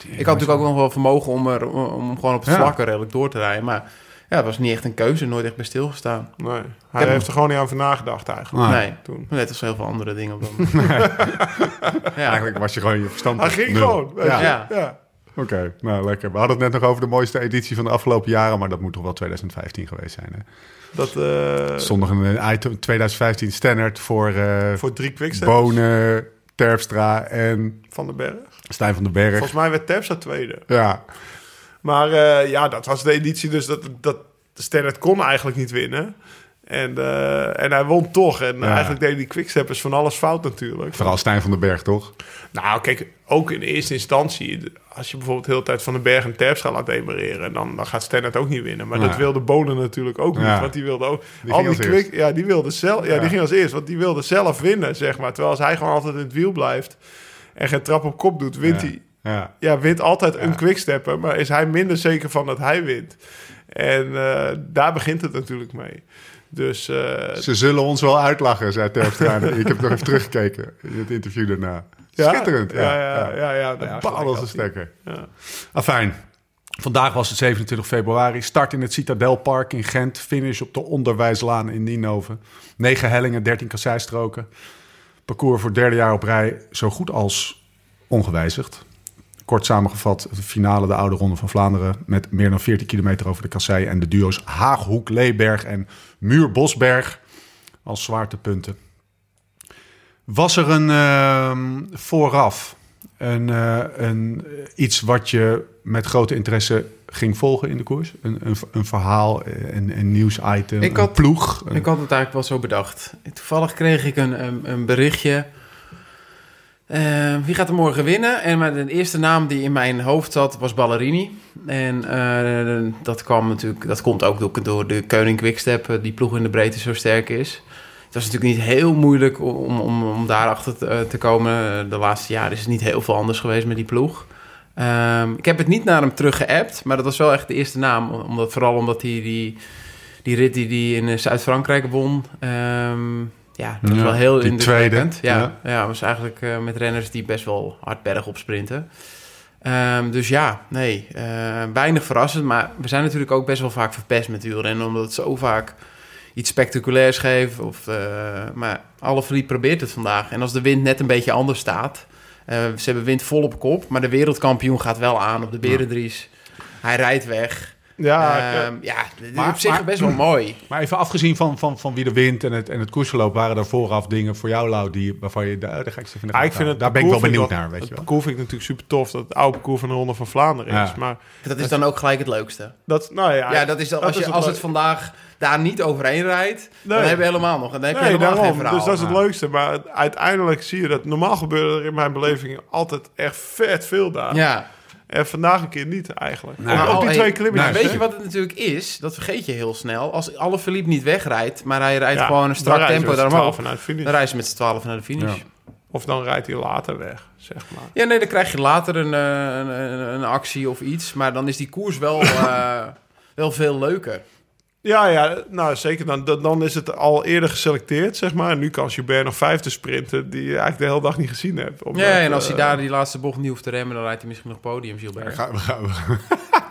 Ik had natuurlijk ook nog wel vermogen om, er, om gewoon op het Ja. vlakke redelijk door te rijden. Maar ja, het was niet echt een keuze, nooit echt bij stilgestaan. Nee, hij heeft er gewoon niet aan nagedacht eigenlijk. Ah, nee, Toen. net als heel veel andere dingen op dat moment. ja, Eigenlijk was je gewoon je verstand. Hij ging nul. gewoon. Ja. Ja. Oké. Nou, lekker. We hadden het net nog over de mooiste editie van de afgelopen jaren, maar dat moet toch wel 2015 geweest zijn. Hè? Dat eh, stond nog een item 2015 standaard voor eh voor drie quicksteps Bonen, Terpstra en van de berg. Stijn van den Berg. Volgens mij werd Terpstra tweede. Ja, Maar eh, ja, dat was de editie dus dat, dat de Standard kon eigenlijk niet winnen. En, eh, en hij won toch. En Ja. eigenlijk deden die quicksteppers van alles fout natuurlijk. vooral Stijn van den Berg, toch? Nou, kijk, ook in eerste instantie, als je bijvoorbeeld de hele tijd van den Berg en Terpstra laat demereren, dan, dan gaat Stannard ook niet winnen. Maar dat wilde Bonen natuurlijk ook niet, want die wilde ook... Die al die quick, ja, die wilde zelf, ja, die ging als eerst, want die wilde zelf winnen, zeg maar. Terwijl als hij gewoon altijd in het wiel blijft en geen trap op kop doet, wint hij... Ja. Ja, wint altijd een quickstepper, maar is hij minder zeker van dat hij wint. En eh, daar begint het natuurlijk mee. Dus eh, Ze zullen ons wel uitlachen, zei Terpstra. ik heb nog even teruggekeken in het interview daarna. ja, Schitterend. Ja, ja, ja. ja, Ja, stekker. Ja. Afijn. Vandaag was het 27 februari. Start in het Citadelpark in Gent. Finish op de Onderwijslaan in Nienhoven. 9 hellingen, 13 kasseistroken. Parcours voor het derde jaar op rij zo goed als ongewijzigd. Kort samengevat, de finale de Oude Ronde van Vlaanderen... met meer dan 14 kilometer over de kassei... en de duo's Haaghoek, Leeberg en Muur-Bosberg. als zwaartepunten. Was er een ehm, vooraf een, eh, een, iets wat je met grote interesse ging volgen in de koers? Een, een, een verhaal, eh, een, een nieuwsitem, Ik een had- ploeg? Een- Ik had het eigenlijk wel zo bedacht. Toevallig kreeg ik een, een, een berichtje. Eh, wie gaat er morgen winnen? En de eerste naam die in mijn hoofd zat was Ballerini. En eh, dat kwam natuurlijk, dat komt ook door, de Koning Quickstep, eh, die ploeg in de breedte zo sterk is. Het was natuurlijk niet heel moeilijk om, om, om daarachter te, te komen. De laatste jaren is het niet heel veel anders geweest met die ploeg. Ehm, ik heb het niet naar hem terug geappt, maar dat was wel echt de eerste naam. Omdat, vooral omdat hij die, die rit die in Zuid-Frankrijk won... ehm, ja, dat was Ja, wel heel die indrukwekkend. tweede, Ja, ja. was eigenlijk eh, met renners die best wel hard berg op sprinten. Ehm, dus ja, nee, eh, weinig verrassend. Maar we zijn natuurlijk ook best wel vaak verpest met wielrennen... omdat het zo vaak iets spectaculairs geeft. Of, eh, maar Alaphilippe probeert het vandaag. En als de wind net een beetje anders staat... ze hebben wind vol op kop, maar de wereldkampioen gaat wel aan op de Berendries. Hij rijdt weg. Ja, Ehm, ja, dit is Maar- op zich maar- best wel mooi. Maar even afgezien van, van, van wie er wint en het, en het koersverloop... waren er vooraf dingen voor jou, Lau, die, waarvan je... Ik even in de Ja, ik gaten vind het. Daar ben ik wel benieuwd vind ik naar, weet Het je wel. parcours vind ik natuurlijk super tof. Dat het oude parcours van de Ronde van Vlaanderen is. Ja. Maar Dat is dan ook gelijk het leukste. dat, nou ja, Ja, dat is dan, als, je, als het vandaag daar niet overheen rijdt, dan heb je helemaal nog. Dan heb je Nee, helemaal geen daarom. verhaal. Dus dat is het Ja. leukste. Maar uiteindelijk zie je dat... Normaal gebeurde er in mijn beleving altijd echt vet veel daar. Ja, En vandaag een keer niet eigenlijk. Maar ook die al- twee klimmetjes. maar weet je wat het natuurlijk is? Dat vergeet je heel snel. Als alle Philippe niet wegrijdt, maar hij rijdt Ja, gewoon een dan strak tempo finish. dan rijden ze met z'n twaalf naar de finish. Ja. Ja. Of dan rijdt hij later weg, zeg maar. nee, dan krijg je later een, eh, een, een, een actie of iets. Maar dan is die koers wel, eh, wel veel leuker. Ja, ja, nou zeker. Dan, dan- is het al eerder geselecteerd, zeg maar. En nu kan Gilbert nog vijfde sprinten... die je eigenlijk de hele dag niet gezien hebt. Omdat, Ja, en als hij eh, daar die laatste bocht niet hoeft te remmen, dan rijdt hij misschien nog podium, Gilbert. We gaan, we gaan,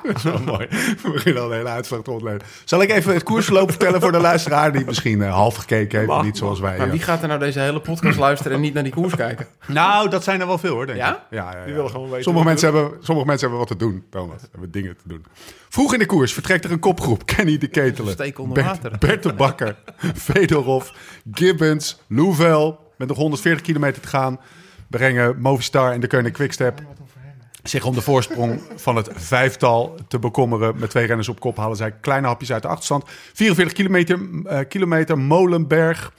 dat is wel mooi. We beginnen al de hele uitslag te ontleiden. Zal ik even het koersverloop vertellen voor de luisteraar... die misschien eh, half gekeken heeft, Mag, niet zoals wij. Maar eh. wie gaat er nou deze hele podcast luisteren en niet naar die koers kijken? Nou, dat zijn er wel veel hoor, denk ik. Ja, ja, ja. Die willen gewoon weten sommige, mensen hebben, sommige mensen hebben wat te doen, Thomas. Hebben dingen te doen. Vroeg in de koers vertrekt er een kopgroep. Kenny de Ketelen. Steek onder water. Bert de Bakker. Fedorov. Gibbons. Louvel. Met nog 140 kilometer te gaan. Brengen Movistar en de Koning Quickstep zich om de voorsprong van het vijftal te bekommeren. Met twee renners op kop halen zij kleine hapjes uit de achterstand. 44 kilometer, eh, kilometer Molenberg.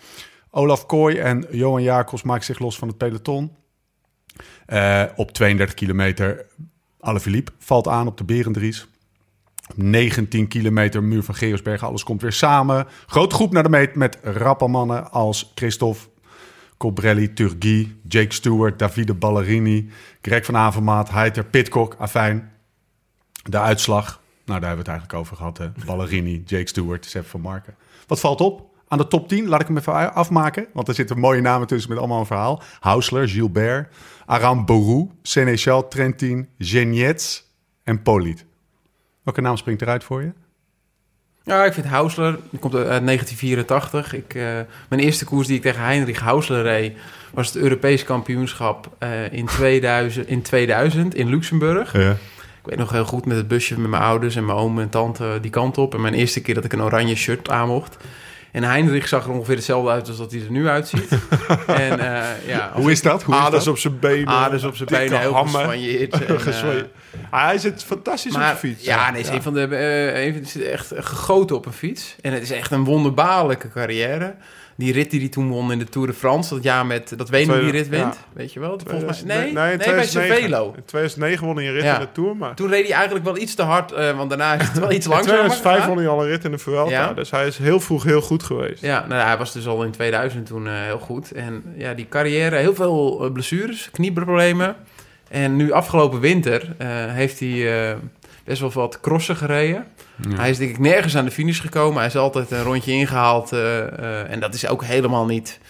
Olaf Kooi en Johan Jacobs maken zich los van het peloton. Eh, op 32 kilometer Alaphilippe valt aan op de Berendries. 19 kilometer muur van Geosbergen. Alles komt weer samen. Grote groep naar de meet met rappe mannen als Christophe Colbrelli, Turgui, Jake Stewart, Davide Ballerini, Greg van Avermaat, Heiter, Pitcock, Afijn. De uitslag, nou daar hebben we het eigenlijk over gehad. Hè? Ballerini, Jake Stewart, Sepp van Marken. Wat valt op? Aan de top 10, laat ik hem even afmaken. Want er zitten mooie namen tussen met allemaal een verhaal. Hausler, Gilbert, Aram Borou, Sénéchal, Trentin, Genietz en Poliet. Welke naam springt eruit voor je? Ja, ik vind Hausler, die komt uit 1984. Ik, eh, mijn eerste koers die ik tegen Heinrich Hausler reed, was het Europees kampioenschap eh, in, 2000, in 2000 in Luxemburg. Ja. Ik weet nog heel goed met het busje met mijn ouders en mijn oom en tante die kant op. En mijn eerste keer dat ik een oranje shirt aan mocht. En Heinrich zag er ongeveer hetzelfde uit als dat hij er nu uitziet. en eh, ja, Hoe is dat? Hoe is Aders dat? op zijn benen. aders op zijn dikke benen, heel hammen. gespanjeerd. en, eh. Ah, hij zit fantastisch op de fiets. Ja, nee, is een van de. eh, een is echt gegoten op een fiets. En het is echt een wonderbaarlijke carrière. Die rit die hij toen won in de Tour de France, dat jaar met dat Wenen die rit wint, Ja. weet je wel? Volgens mij, nee, in nee, bij 2009. Cervelo. In 2009 won hij een rit Ja. in de Tour, maar... Toen reed hij eigenlijk wel iets te hard, eh, want daarna is het wel iets In langzamer 2005 gegaan. won hij al een rit in de Vuelta, Ja. dus hij is heel vroeg heel goed geweest. Ja, nou, hij was dus al in 2000 toen eh, heel goed. En ja, die carrière, heel veel eh, blessures, knieproblemen. En nu afgelopen winter heeft hij best wel wat crossen gereden. Hij is denk ik nergens aan de finish gekomen. Hij is altijd een rondje ingehaald. eh, eh, en dat is ook helemaal niet,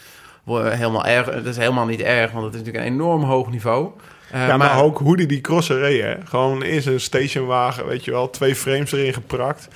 helemaal erg, dat is helemaal niet erg, want het is natuurlijk een enorm hoog niveau. Eh, ja, maar, ook hoe die die crossen reed, hè. Gewoon in zijn stationwagen, weet je wel, twee frames erin geprakt.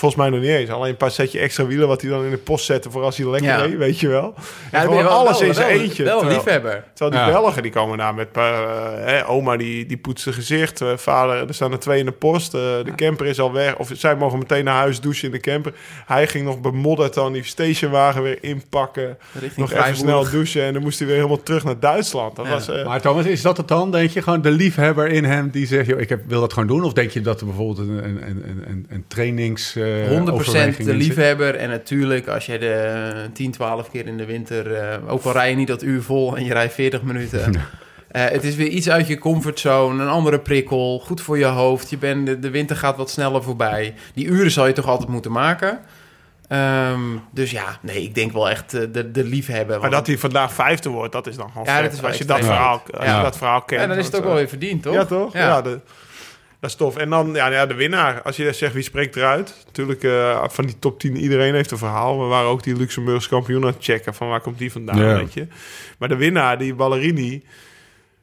Volgens mij nog niet eens. Alleen een paar setje extra wielen wat hij dan in de post zette voor als hij lekker Ja. reed, weet je wel. Ja, gewoon wel- alles wel- in zijn wel- eentje. Wel een terwijl- liefhebber. Terwijl die Ja. Belgen, die komen daar met... eh, hè, oma, die, die poetst zijn gezicht. Eh, vader, er staan er twee in de post. Eh, de camper is al weg. Of zij mogen meteen naar huis douchen in de camper. Hij ging nog bemodderd dan die stationwagen weer inpakken. Richting Nog even snel douchen. En dan moest hij weer helemaal terug naar Duitsland. Dat Ja. was... eh, Maar Thomas, is dat het dan? Denk je gewoon de liefhebber in hem die zegt: joh, ik heb, wil dat gewoon doen? Of denk je dat er bijvoorbeeld een, een, een, een, een trainings. Eh, 100% overweging de liefhebber. En natuurlijk, als je de 10, 12 keer in de winter... eh, ook al rij je niet dat uur vol en je rijdt 40 minuten... eh, het is weer iets uit je comfortzone, een andere prikkel, goed voor je hoofd. Je bent, de, de winter gaat wat sneller voorbij. Die uren zal je toch altijd moeten maken. Ehm, dus ja, nee, ik denk wel echt eh, de, de liefhebber. maar want- dat hij vandaag vijfde wordt, dat is dan gewoon Ja, dat is wel als je dat verhaal, als Ja. je dat verhaal kent. ja, dan is het ook wel eh, weer verdiend, toch? Ja, toch? Ja, Ja. de, dat is tof. En dan ja, ja, de winnaar. Als je zegt wie spreekt eruit. Natuurlijk, eh, van die top 10, iedereen heeft een verhaal. We waren ook die Luxemburgse kampioen aan het checken. Van waar komt die vandaan, Ja. weet je. Maar de winnaar, die Ballerini...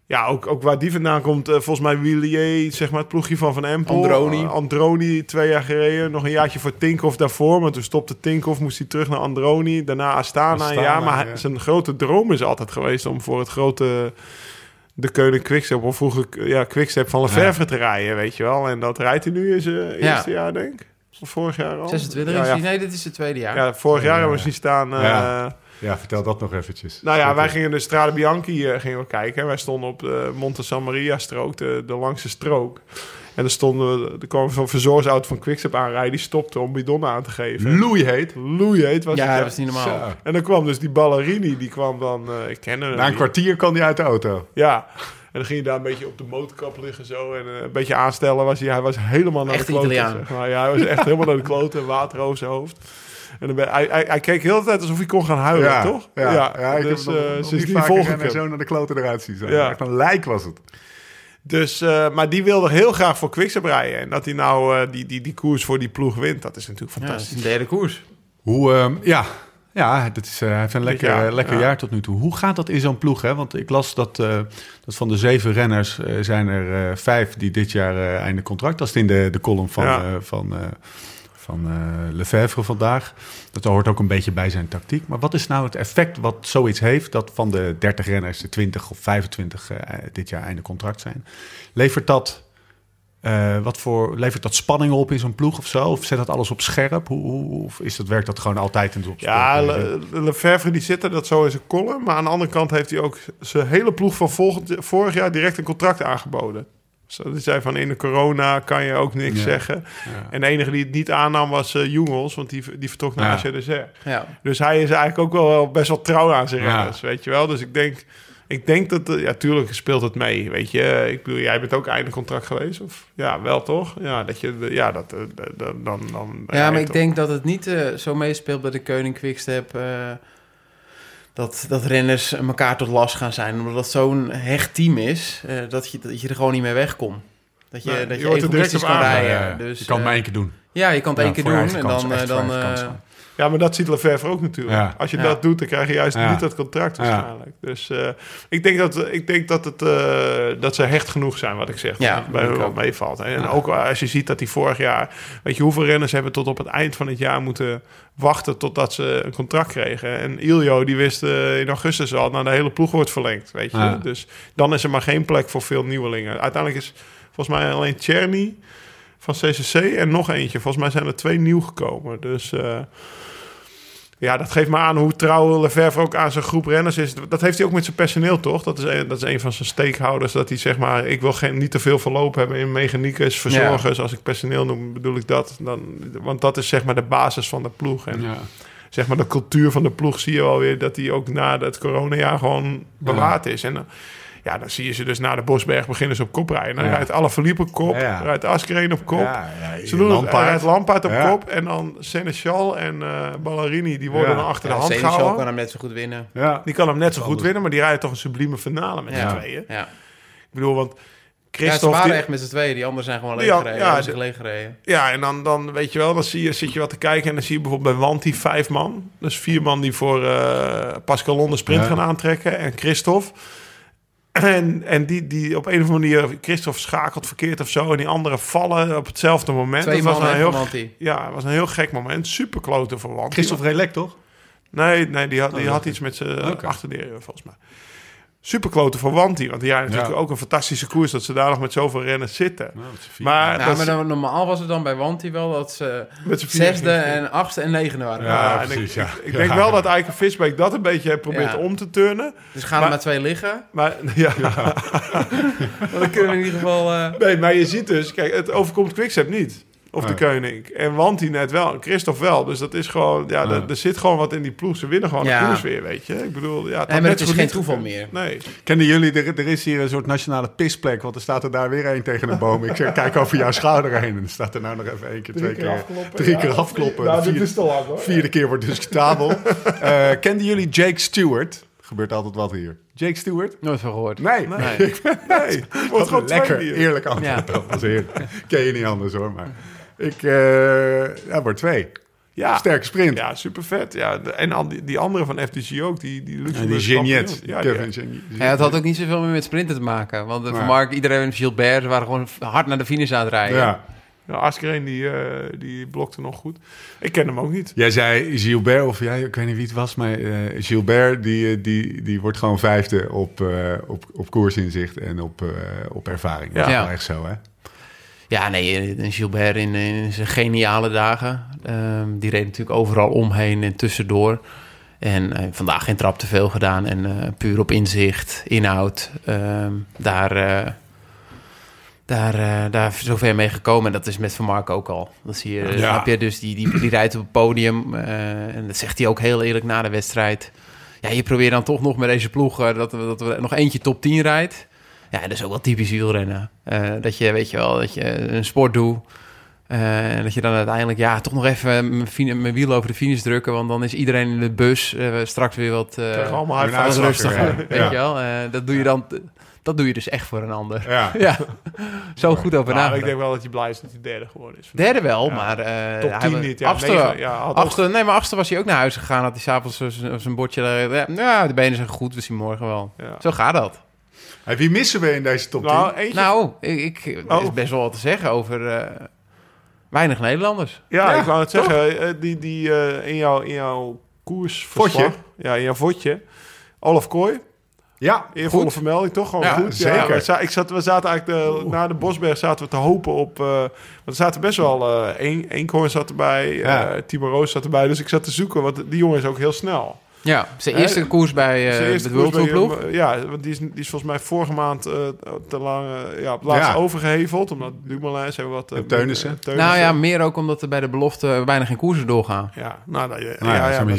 Ja, ook, ook waar die vandaan komt. eh, volgens mij Willier, zeg maar het ploegje van Van Empel. Androni. Eh, Androni, twee jaar gereden. Nog een jaartje voor Tinkoff daarvoor. Maar toen stopte Tinkoff, moest hij terug naar Androni. Daarna Astana, jaar. Maar ja. zijn grote droom is altijd geweest om voor het grote... De Keulen Quickstep, of vroeger ja, Quickstep van Lefevre te rijden, weet je wel. En dat rijdt hij nu in zijn Ja. eerste jaar, denk ik. Of vorig jaar al. 26 ja, is die? Nee, dit is het tweede jaar. Ja, vorig jaar Ja, hebben we zien staan. eh, Ja. Ja, vertel dat nog eventjes. nou ja, wij gingen de Strade Bianchi eh, gingen we kijken. Wij stonden op de Monte San Maria strook, de, de langste strook. En er stonden er kwam zo'n verzorgsauto van Quickstep aanrijden. Die stopte om bidonnen aan te geven. Loei heet. Loei heet was ja, het. dat was niet normaal. Zo. En dan kwam dus die Ballerini, die kwam dan, eh, ik ken hem Na een niet. kwartier kan hij uit de auto. Ja. En dan ging je daar een beetje op de motorkap liggen zo. En eh, een beetje aanstellen was hij. Hij was helemaal naar Echt de kloten. Italiaan. Zeg maar. Ja, hij was echt helemaal naar de kloten. Water over zijn hoofd. En dan ben, hij, hij, hij keek heel de tijd alsof hij kon gaan huilen, toch? Ja, ja, ik dus heb eh, nog, nog ze is niet vaker zo naar de kloten eruit zien. Zo. Ja. Echt een lijk was het. Dus, eh, maar die wilde heel graag voor Quickstep rijden. En dat hij nou eh, die, die, die koers voor die ploeg wint, dat is natuurlijk Ja, dat is fantastisch. een derde koers. Hoe, ehm, ja, ja dat is, eh, hij heeft een lekker, jaar, eh, lekker ja. jaar tot nu toe. Hoe gaat dat in zo'n ploeg? Hè? Want ik las dat, eh, dat van de zeven renners eh, zijn er eh, vijf die dit jaar eh, einde contract. Dat is in de, de column van, Ja. eh, van, eh, van eh, Lefebvre vandaag. Dat hoort ook een beetje bij zijn tactiek. Maar wat is nou het effect wat zoiets heeft... dat van de 30 renners de 20 of 25 eh, dit jaar einde contract zijn? Levert dat... eh, wat voor, levert dat spanning op in zo'n ploeg of zo? Of zet dat alles op scherp? Hoe, hoe- of is dat, werkt dat gewoon altijd in de opsport? Ja, Le- Lefebvre die zit er, dat zo in zijn column. Maar aan de andere kant heeft hij ook zijn hele ploeg van volgend, vorig jaar direct een contract aangeboden. Dus die zei van in de corona kan je ook niks Ja. zeggen. Ja. En de enige die het niet aannam was eh Jungels, want die, die vertrok naar Ja. ACDZ. Ja. Dus hij is eigenlijk ook wel, wel best wel trouw aan zijn Ja. renners, weet je wel. Dus ik denk, ik denk dat, eh, ja, tuurlijk speelt het mee, weet je. Ik bedoel, jij bent ook einde contract geweest, of? Ja, wel toch? Ja, dat je, ja, dat, eh, dan, dan, dan Ja, maar ik denk dat het niet zo meespeelt bij de Koning Quickstep... eh, dat, dat renners elkaar tot last gaan zijn. Omdat het zo'n hecht team is, eh, dat, je, dat je er gewoon niet meer wegkomt. Dat je, Nee, dat je je, kan rijden. Ja, ja. Dus, je kan het eh, maar één keer doen. Ja, je kan het Ja, één keer doen en dan... eh, dan Ja, maar dat ziet Lefebvre ook natuurlijk. Ja. Als je Ja. dat doet, dan krijg je juist Ja. niet dat contract Ja. waarschijnlijk. Dus eh, ik denk dat, ik denk dat, het, eh, dat ze hecht genoeg zijn, wat ik zeg. Bij hun ook. meevalt. En Ja. ook als je ziet dat die vorig jaar... Weet je, hoeveel renners hebben tot op het eind van het jaar moeten wachten... totdat ze een contract kregen. En Iljo, die wist eh, in augustus al... nou, de hele ploeg wordt verlengd, weet je. Ja. Dus dan is er maar geen plek voor veel nieuwelingen. Uiteindelijk is volgens mij alleen Czerny van CCC en nog eentje. Volgens mij zijn er twee nieuw gekomen. Dus eh, ja, dat geeft maar aan hoe trouw Lefebvre ook aan zijn groep renners is. Dat heeft hij ook met zijn personeel, toch? Dat is een, dat is een van zijn stakeholders. Dat hij zeg maar, ik wil geen, niet te veel verloop hebben in mechaniekers, verzorgers. Als ik personeel noem, bedoel ik dat. Dan, want dat is zeg maar de basis van de ploeg. En Ja. zeg maar de cultuur van de ploeg zie je wel weer... dat die ook na het coronajaar gewoon bewaard is. En dan, ja, dan zie je ze dus na de Bosberg beginnen ze op kop rijden. Dan Ja. rijdt alle verliep op kop, Ja. rijdt Askreen op kop. Ja, ja, Ze doen het, Lampaard. hij rijdt Lampaard op Ja. kop en dan Seneschal en eh Ballerini, die worden Ja. dan achter ja, de hand Seneschal gehouden. kan hem net zo goed winnen. Ja. Die kan hem net zo goed winnen, maar die rijden toch een sublieme finale met Ja. z'n tweeën. Ja. Ik bedoel, want Ja, ze Christophe... waren die- echt met z'n tweeën. Die anderen zijn gewoon Ja, leeg gereden. ja, leeg gereden. Ja, en dan, dan weet je wel, dan zie je, zit je wat te kijken en dan zie je bijvoorbeeld bij Wanti vijf man. Dus vier man die voor eh, Pascal Londe sprint Ja. gaan aantrekken en Christophe. En, en die, die op een of andere manier, Christophe schakelt verkeerd of zo. En die anderen vallen op hetzelfde moment. Twee Dat was mannen een en heel. Ja, het was een heel gek moment. Super klote voor Wanty. Christophe Relek, toch? Nee, nee die had, die Oh, had iets met zijn achterdeur volgens mij. Super klote voor Wanty. Want die had natuurlijk Ja. ook een fantastische koers... dat ze daar nog met zoveel renners zitten. Nou. Maar, Ja, dat maar is- dan, normaal was het dan bij Wanty wel dat ze met z'n vieren zesde en achtste en negende waren. Ja, Ja, en precies, ik, ja. ik, ik Ja. denk wel dat Eike Visbeek dat een beetje heeft probeert Ja. om te turnen. Dus gaan er Maar- twee liggen. Maar, ja. Dan kunnen we in ieder geval... eh, Nee, maar je ziet dus... Kijk, het overkomt Quickstep niet. Of de Nee. Koning. En Wanty net wel. Christophe wel. Dus dat is gewoon... Ja, Ja. er, er zit gewoon wat in die ploeg. Ze winnen gewoon Ja. de koers weer, weet je. Ik bedoel... Ja, had maar net het is geen toeval gekund. meer. Nee. Kennen jullie, er, er is hier een soort nationale pisplek, want er staat er daar weer één tegen een boom. Ik zeg, kijk over jouw schouder heen en er staat er nou nog even één keer, twee keer, drie keer afkloppen. Nou, dit is te lang, hoor. vierde keer wordt discutabel. Eh kenden jullie Jake Stewart? Gebeurt altijd wat hier. Jake Stewart? Nooit van gehoord. Nee, Nee. Nee. Het wordt Wat gewoon lekker, eerlijk antwoord. Dat was heerlijk. Ken je niet anders hoor, maar ik, eh ja, wordt twee. Ja. Sterke sprint. Ja, super vet. Ja, en al die, die andere van FDG ook, die, die Luxemburg die Geniet. kampioen. Ja, die- Kevin Geniet. Ja, het had ook niet zoveel meer met sprinten te maken. Want de. Van Mark, iedereen en Gilbert ze waren gewoon hard naar de finish aan het rijden. Ja. Ja, Askreen die, eh, die blokte nog goed. Ik ken hem ook niet. Jij zei Gilbert, of jij, ik weet niet wie het was, maar eh, Gilbert die, eh, die, die wordt gewoon vijfde op, eh, op, op koersinzicht en op, eh, op ervaring. Dat is Ja. wel echt zo, hè? Ja, nee, en Gilbert in, in zijn geniale dagen. Ehm, die reed natuurlijk overal omheen en tussendoor. En eh, vandaag geen trap te veel gedaan. En eh, puur op inzicht, inhoud. ehm, daar, eh, daar, eh, daar zover mee gekomen. En dat is met Van Mark ook al. Dat zie je, Ja. snap je? Dus die, die, die rijdt op het podium. eh, en dat zegt hij ook heel eerlijk na de wedstrijd. Ja, je probeert dan toch nog met deze ploeg... eh, dat, we- dat we nog eentje top 10 rijdt. Ja, dat is ook wel typisch wielrennen. Eh, dat je, weet je wel, dat je een sport doet. eh, en dat je dan uiteindelijk, ja, toch nog even mijn, mijn wiel over de finish drukken. Want dan is iedereen in de bus eh, straks weer wat, Krijgen allemaal uitslag, rustiger. ja. Weet je wel? Dat doe je dan, dat doe je dus echt voor een ander. Ja. Ja, zo goed over Nou, ik denk wel dat hij blij is dat hij derde geworden is. Derde wel, maar... Top hij 10 wa- niet. Ja, achtste, negen, ja, nee, maar achtste was hij ook naar huis gegaan. Had hij s'avonds zijn bordje... Ja, ja, de benen zijn goed, we zien morgen wel. Zo gaat dat. Hey, wie missen we in deze top 10? Nou, eentje. Nou, ik, ik, is Oh. best wel wat te zeggen over eh, weinig Nederlanders. ja, Ja, ik wou het zeggen. eh, die die eh, in, jouw, in jouw koers. Vodje. Ja, in jouw vodje. Olaf Kooi. ja, Eervolle goed. vermelding, toch? Gewoon Ja, goed. zeker. we, za- ik zat, we zaten eigenlijk de, na de Bosberg zaten we te hopen op... eh, want er zaten best wel... eh één Eenkhoorn zat erbij, Ja. eh Timo Roos zat erbij. Dus ik zat te zoeken, want die jongen is ook heel snel. Ja, zijn eerste koers bij eh, eerste de World Tour ploeg. eh, Ja, want die is, die is volgens mij vorige maand eh, te lang ja, op laatst Ja. overgeheveld. Omdat Dumoulin hebben wat... eh, En Teunissen. Nou ja, meer ook omdat er bij de belofte bijna geen koersen doorgaan. Ja, nou, nou, ja, Nou ja, ja, ze hebben dat een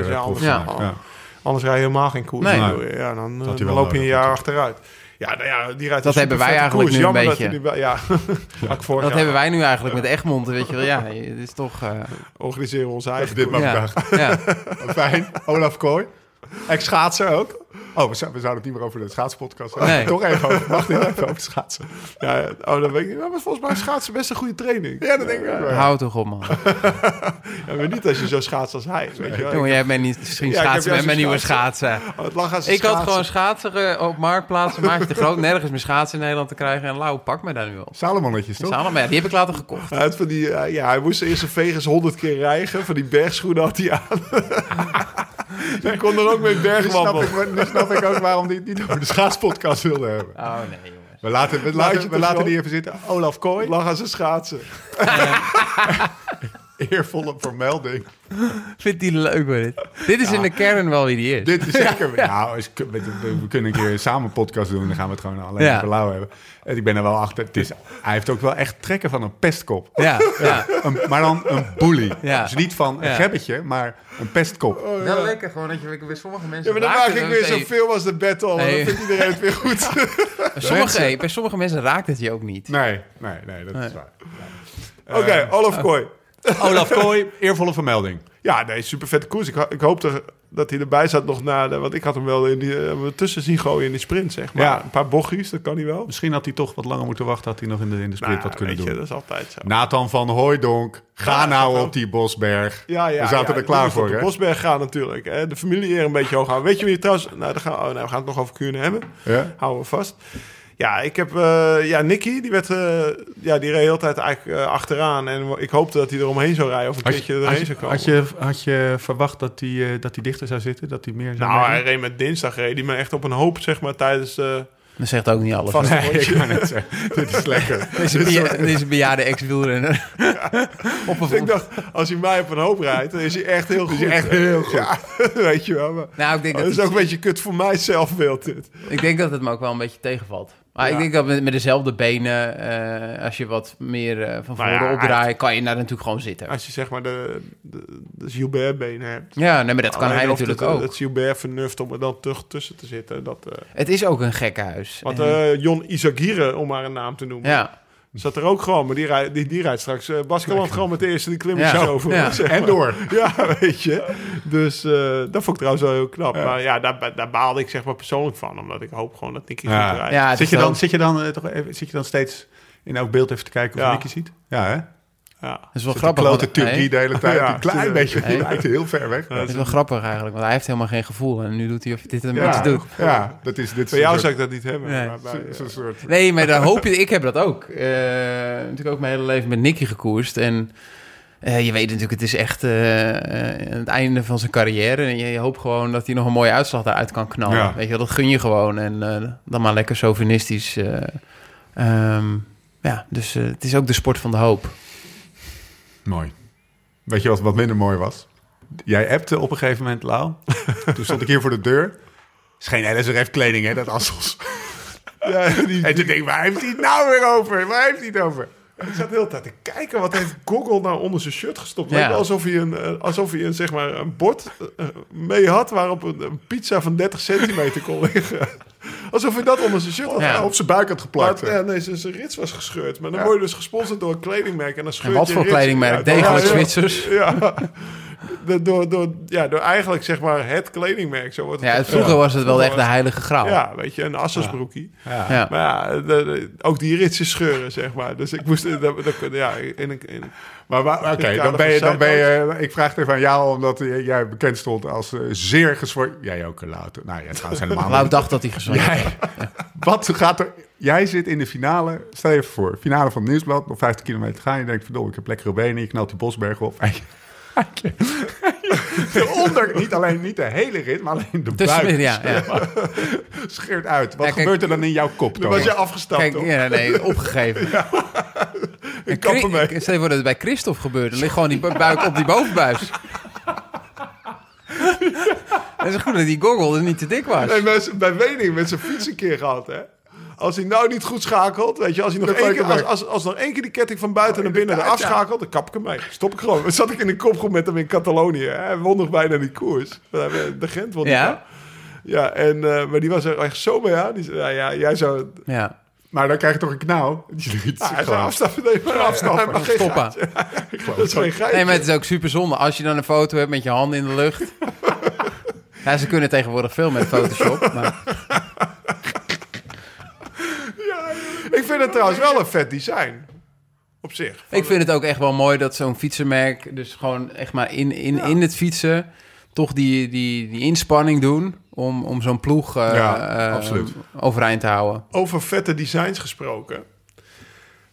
is Ja, anders, Ja. ja. anders rij je helemaal geen koers. Nee. Nou, Ja, dan, loop je een jaar achteruit. Ja, nou ja, die rijdt Dat hebben wij eigenlijk koers. nu een Jammer dat beetje. wel- ja, Dat jaar. hebben wij nu eigenlijk met Egmond, weet je wel. Ja, het is toch... eh, Organiseren we onze eigen Dit maar ja, ja. Fijn. Olaf Kooi. Ex-schaatser ook. Oh, we, zou- we zouden het niet meer over de schaatspodcast hebben. Nee. Toch even over. Wacht even over schaatsen. Ja, oh, dat weet ik. Maar volgens mij schaatsen best een goede training. Ja, dat denk ik wel. Hou toch op, man. Ja, maar niet als je zo schaatst als hij. Weet je wel. Jongen, jij bent niet misschien Ja, schaatsen met mijn nieuwe schaatsen. Oh, het lag als Ik had gewoon schaatsen op marktplaats, maak je te groot. Nergens meer schaatsen in Nederland te krijgen. En Lau, pak me daar nu op. Salomonnetjes, toch? Maar ja, die heb ik later gekocht. Hij, had van die, eh, ja, hij moest eerst een Vegas honderd keer rijgen. Van die bergschoenen had hij aan. Je kon er ook mee Nu snap, bergwandelen. ik, nu snap ik ook waarom die het niet over de schaatspodcast wilde hebben. Oh nee, jongens. We laten, we laten, we die even zitten. Olaf Kooi, Lag aan zijn schaatsen. eervolle vermelding. Vindt die leuk, hoor, dit. Dit is in de kern wel wie die is. Dit is zeker... Nou, is, we, we- we kunnen een keer samen een podcast doen. Dan gaan we het gewoon alleen Ja. hebben. En ik ben er wel achter. Het is, hij heeft ook wel echt trekken van een pestkop. Ja, ja. Een- maar dan een bully. Ja. Dus niet van een Ja. gebbetje, maar een pestkop. Wel lekker gewoon dat je bij sommige mensen... Ja, maar dan raakt maak ik weer zoveel als de battle. Nee. Dan vindt iedereen het weer goed. Bij sommige, hey, bij sommige mensen raakt het je ook niet. Nee, nee, nee, dat is waar. Oké, Olaf Kooi. Olaf Kooi, eervolle vermelding. Ja, nee, super vette koers. Ik, ik hoop er dat hij erbij zat nog na de... Want ik had hem wel in die, eh, tussen zien gooien in die sprint, zeg maar. Ja. Een paar bochtjes, dat kan hij wel. Misschien had hij toch wat langer moeten wachten. Had hij nog in de, in de sprint Nou, wat kunnen weet je, doen. dat is altijd zo. Nathan van Hooijdonk, ga Ja, nou op die Bosberg. Ja, ja, We zaten ja, er klaar voor, de hè? Bosberg gaan natuurlijk. Hè. De familie eer een beetje hoog houden. Weet je wie je trouwens... Nou, dan gaan, oh, nou, we gaan het nog over Kuurne hebben. Ja? Houden we vast. Ja, ik heb... eh, ja, Nicky, die werd... eh, ja, die reed de hele tijd eigenlijk eh, achteraan. En ik hoopte dat hij er omheen zou rijden. Of een Had keertje je, erheen had, zou komen. had, je, had je verwacht dat hij eh, dat hij dichter zou zitten? Dat hij meer zou Nou, hij meedoen? reed met dinsdag reed hij me echt op een hoop, zeg maar, tijdens... eh Dat zegt ook niet alles. Vast-? Nee, ik kan het zeggen. Dit is lekker. Deze, beja- deze bejaarde ex-wielrenner. Op een Dus ik dacht, als hij mij op een hoop rijdt, dan is hij echt heel goed. hij echt heel goed. Ja, weet je wel. Maar, Nou, ik denk, dat dat is ook een beetje kut voor mij zelfbeeld, dit. ik denk dat het me ook wel een beetje tegenvalt. Maar Ja. ik denk dat met, met dezelfde benen, eh, als je wat meer eh, van Nou voren ja, opdraait, kan je daar natuurlijk gewoon zitten. Als je zeg maar de, de, de Gilbert-benen hebt. Ja, nee, maar dat kan hij natuurlijk het, ook. Het Gilbert-vernuft om er dan terug tussen te zitten. Dat, eh Het is ook een gekkenhuis. want En- eh Jon Isagire, om maar een naam te noemen, ja, zat er ook gewoon. Maar die, rijdt die, die rijdt straks uh, Baskeland gewoon met de eerste die klimmetjes Ja, over. ja. zeg En door. Ja, weet je. Dus eh, dat vond ik trouwens wel heel knap. Ja. Maar ja, daar, daar baalde ik zeg maar persoonlijk van. Omdat ik hoop gewoon dat Nicky Ja. goed rijdt. Zit je, dan, zit, je dan, toch even, zit je dan steeds in elk beeld even te kijken of Ja. Nicky ziet? Ja, hè? Ja. het is wel Zit grappig. Klote want- Turkie de hele tijd. Ja, een klein beetje. Lijkt heel ver weg. Ja, Het is wel grappig eigenlijk, want hij heeft helemaal geen gevoel. En nu doet hij of hij dit een Ja, beetje doet. ja, dat is dit Bij jou soort- zou ik dat niet hebben. Nee. Maar eh, zo'n soort... Nee, maar dan hoop je... Ik heb dat ook. Eh, natuurlijk ook mijn hele leven met Nicky gekoerst. En eh, je weet natuurlijk, het is echt het einde van zijn carrière. En je, je hoopt gewoon dat hij nog een mooie uitslag daaruit kan knallen. Ja. Weet je, wel, dat gun je gewoon. En eh, dan maar lekker chauvinistisch. eh, ehm, ja, dus het is ook de sport van de hoop. Mooi. Weet je wat, wat minder mooi was? Jij appte op een gegeven moment, Lau. Toen stond ik hier voor de deur. is geen LSRF kleding, hè, dat Assels. ja, die, En toen denk ik, waar heeft hij het nou weer over? Waar heeft hij het over? ik zat de hele tijd te kijken. Wat heeft Google nou onder zijn shirt gestopt? Ja. Lijkt wel alsof hij een, eh, alsof hij een, zeg maar, een bord eh, mee had... waarop een, een pizza van 30 centimeter kon liggen. Alsof hij dat onder zijn shirt had. Ja. Op zijn buik had geplakt. Maar, ja, nee, zijn, zijn rits was gescheurd. Maar dan Ja. word je dus gesponsord door een kledingmerk. En, dan scheur En wat je voor rits kledingmerk? uit. Degelijk. Zwitsers. Ja. De- door, door, ja, door eigenlijk zeg maar het kledingmerk. Zo wordt het Ja, vroeger was het wel echt de heilige graal. Ja, weet je, een Assasbroekie. Ja. Ja. Maar ja, de- de- ook die ritsen scheuren, zeg maar. Dus ik moest... eh, ja, in, een- in, Maar oké, dan ben je, dan ben je, ik vraag het even aan jou, omdat eh, jij bekend stond als eh, zeer gezword. Jij ook, Louter. Nou ja, trouwens helemaal niet. dacht dat hij gezond was. Wat gaat er, jij zit in de finale, stel je even voor, finale van het Nieuwsblad, nog 50 kilometer gaan. Je denkt, verdomme, ik heb lekkere benen, je knalt die Bosberg op. Onder, niet alleen niet de hele rit, maar alleen de Tussenmidden, buik ja. ja. scheert uit. Wat Ja, kijk- gebeurt er dan in jouw kop, dan was je afgestapt, Kijk, toch? ja, nee, opgegeven. En kap ermee. Stel je voor dat het bij Christophe gebeurt. Dan ligt gewoon die bu- buik op die bovenbuis. Het is goed dat die goggle er niet te dik was. Nee, mensen, bij Wening met zijn fiets een keer gehad, hè. Als hij nou niet goed schakelt, weet je, als hij nog één keer, als, als, als nog één keer die ketting van buiten naar binnen eraf schakelt, dan kap ik hem mee. Stop ik gewoon. Dan zat ik in een kopgroep met hem in Catalonië. hè. Hij won nog bijna die koers. De Gent won Ja? Ja, en, eh, maar die was er echt zo aan. Die zei, ja, ja, jij zou... Ja. Maar dan krijg je toch een knauw? Ah, hij zou gewoon- afstappen. Nee, maar afstappen. Hij mag geen Stoppen. Dat is geen geitje. Nee, maar het is ook super zonde. Als je dan een foto hebt met je handen in de lucht. Ja, ze kunnen tegenwoordig veel met Photoshop. Maar Ik vind het trouwens wel een vet design. Op zich. ik vind het ook echt wel mooi dat zo'n fietsenmerk... dus gewoon echt maar in, in, in het fietsen... toch die, die, die inspanning doen... om, om zo'n ploeg eh, Ja, eh, overeind te houden. Over vette designs gesproken.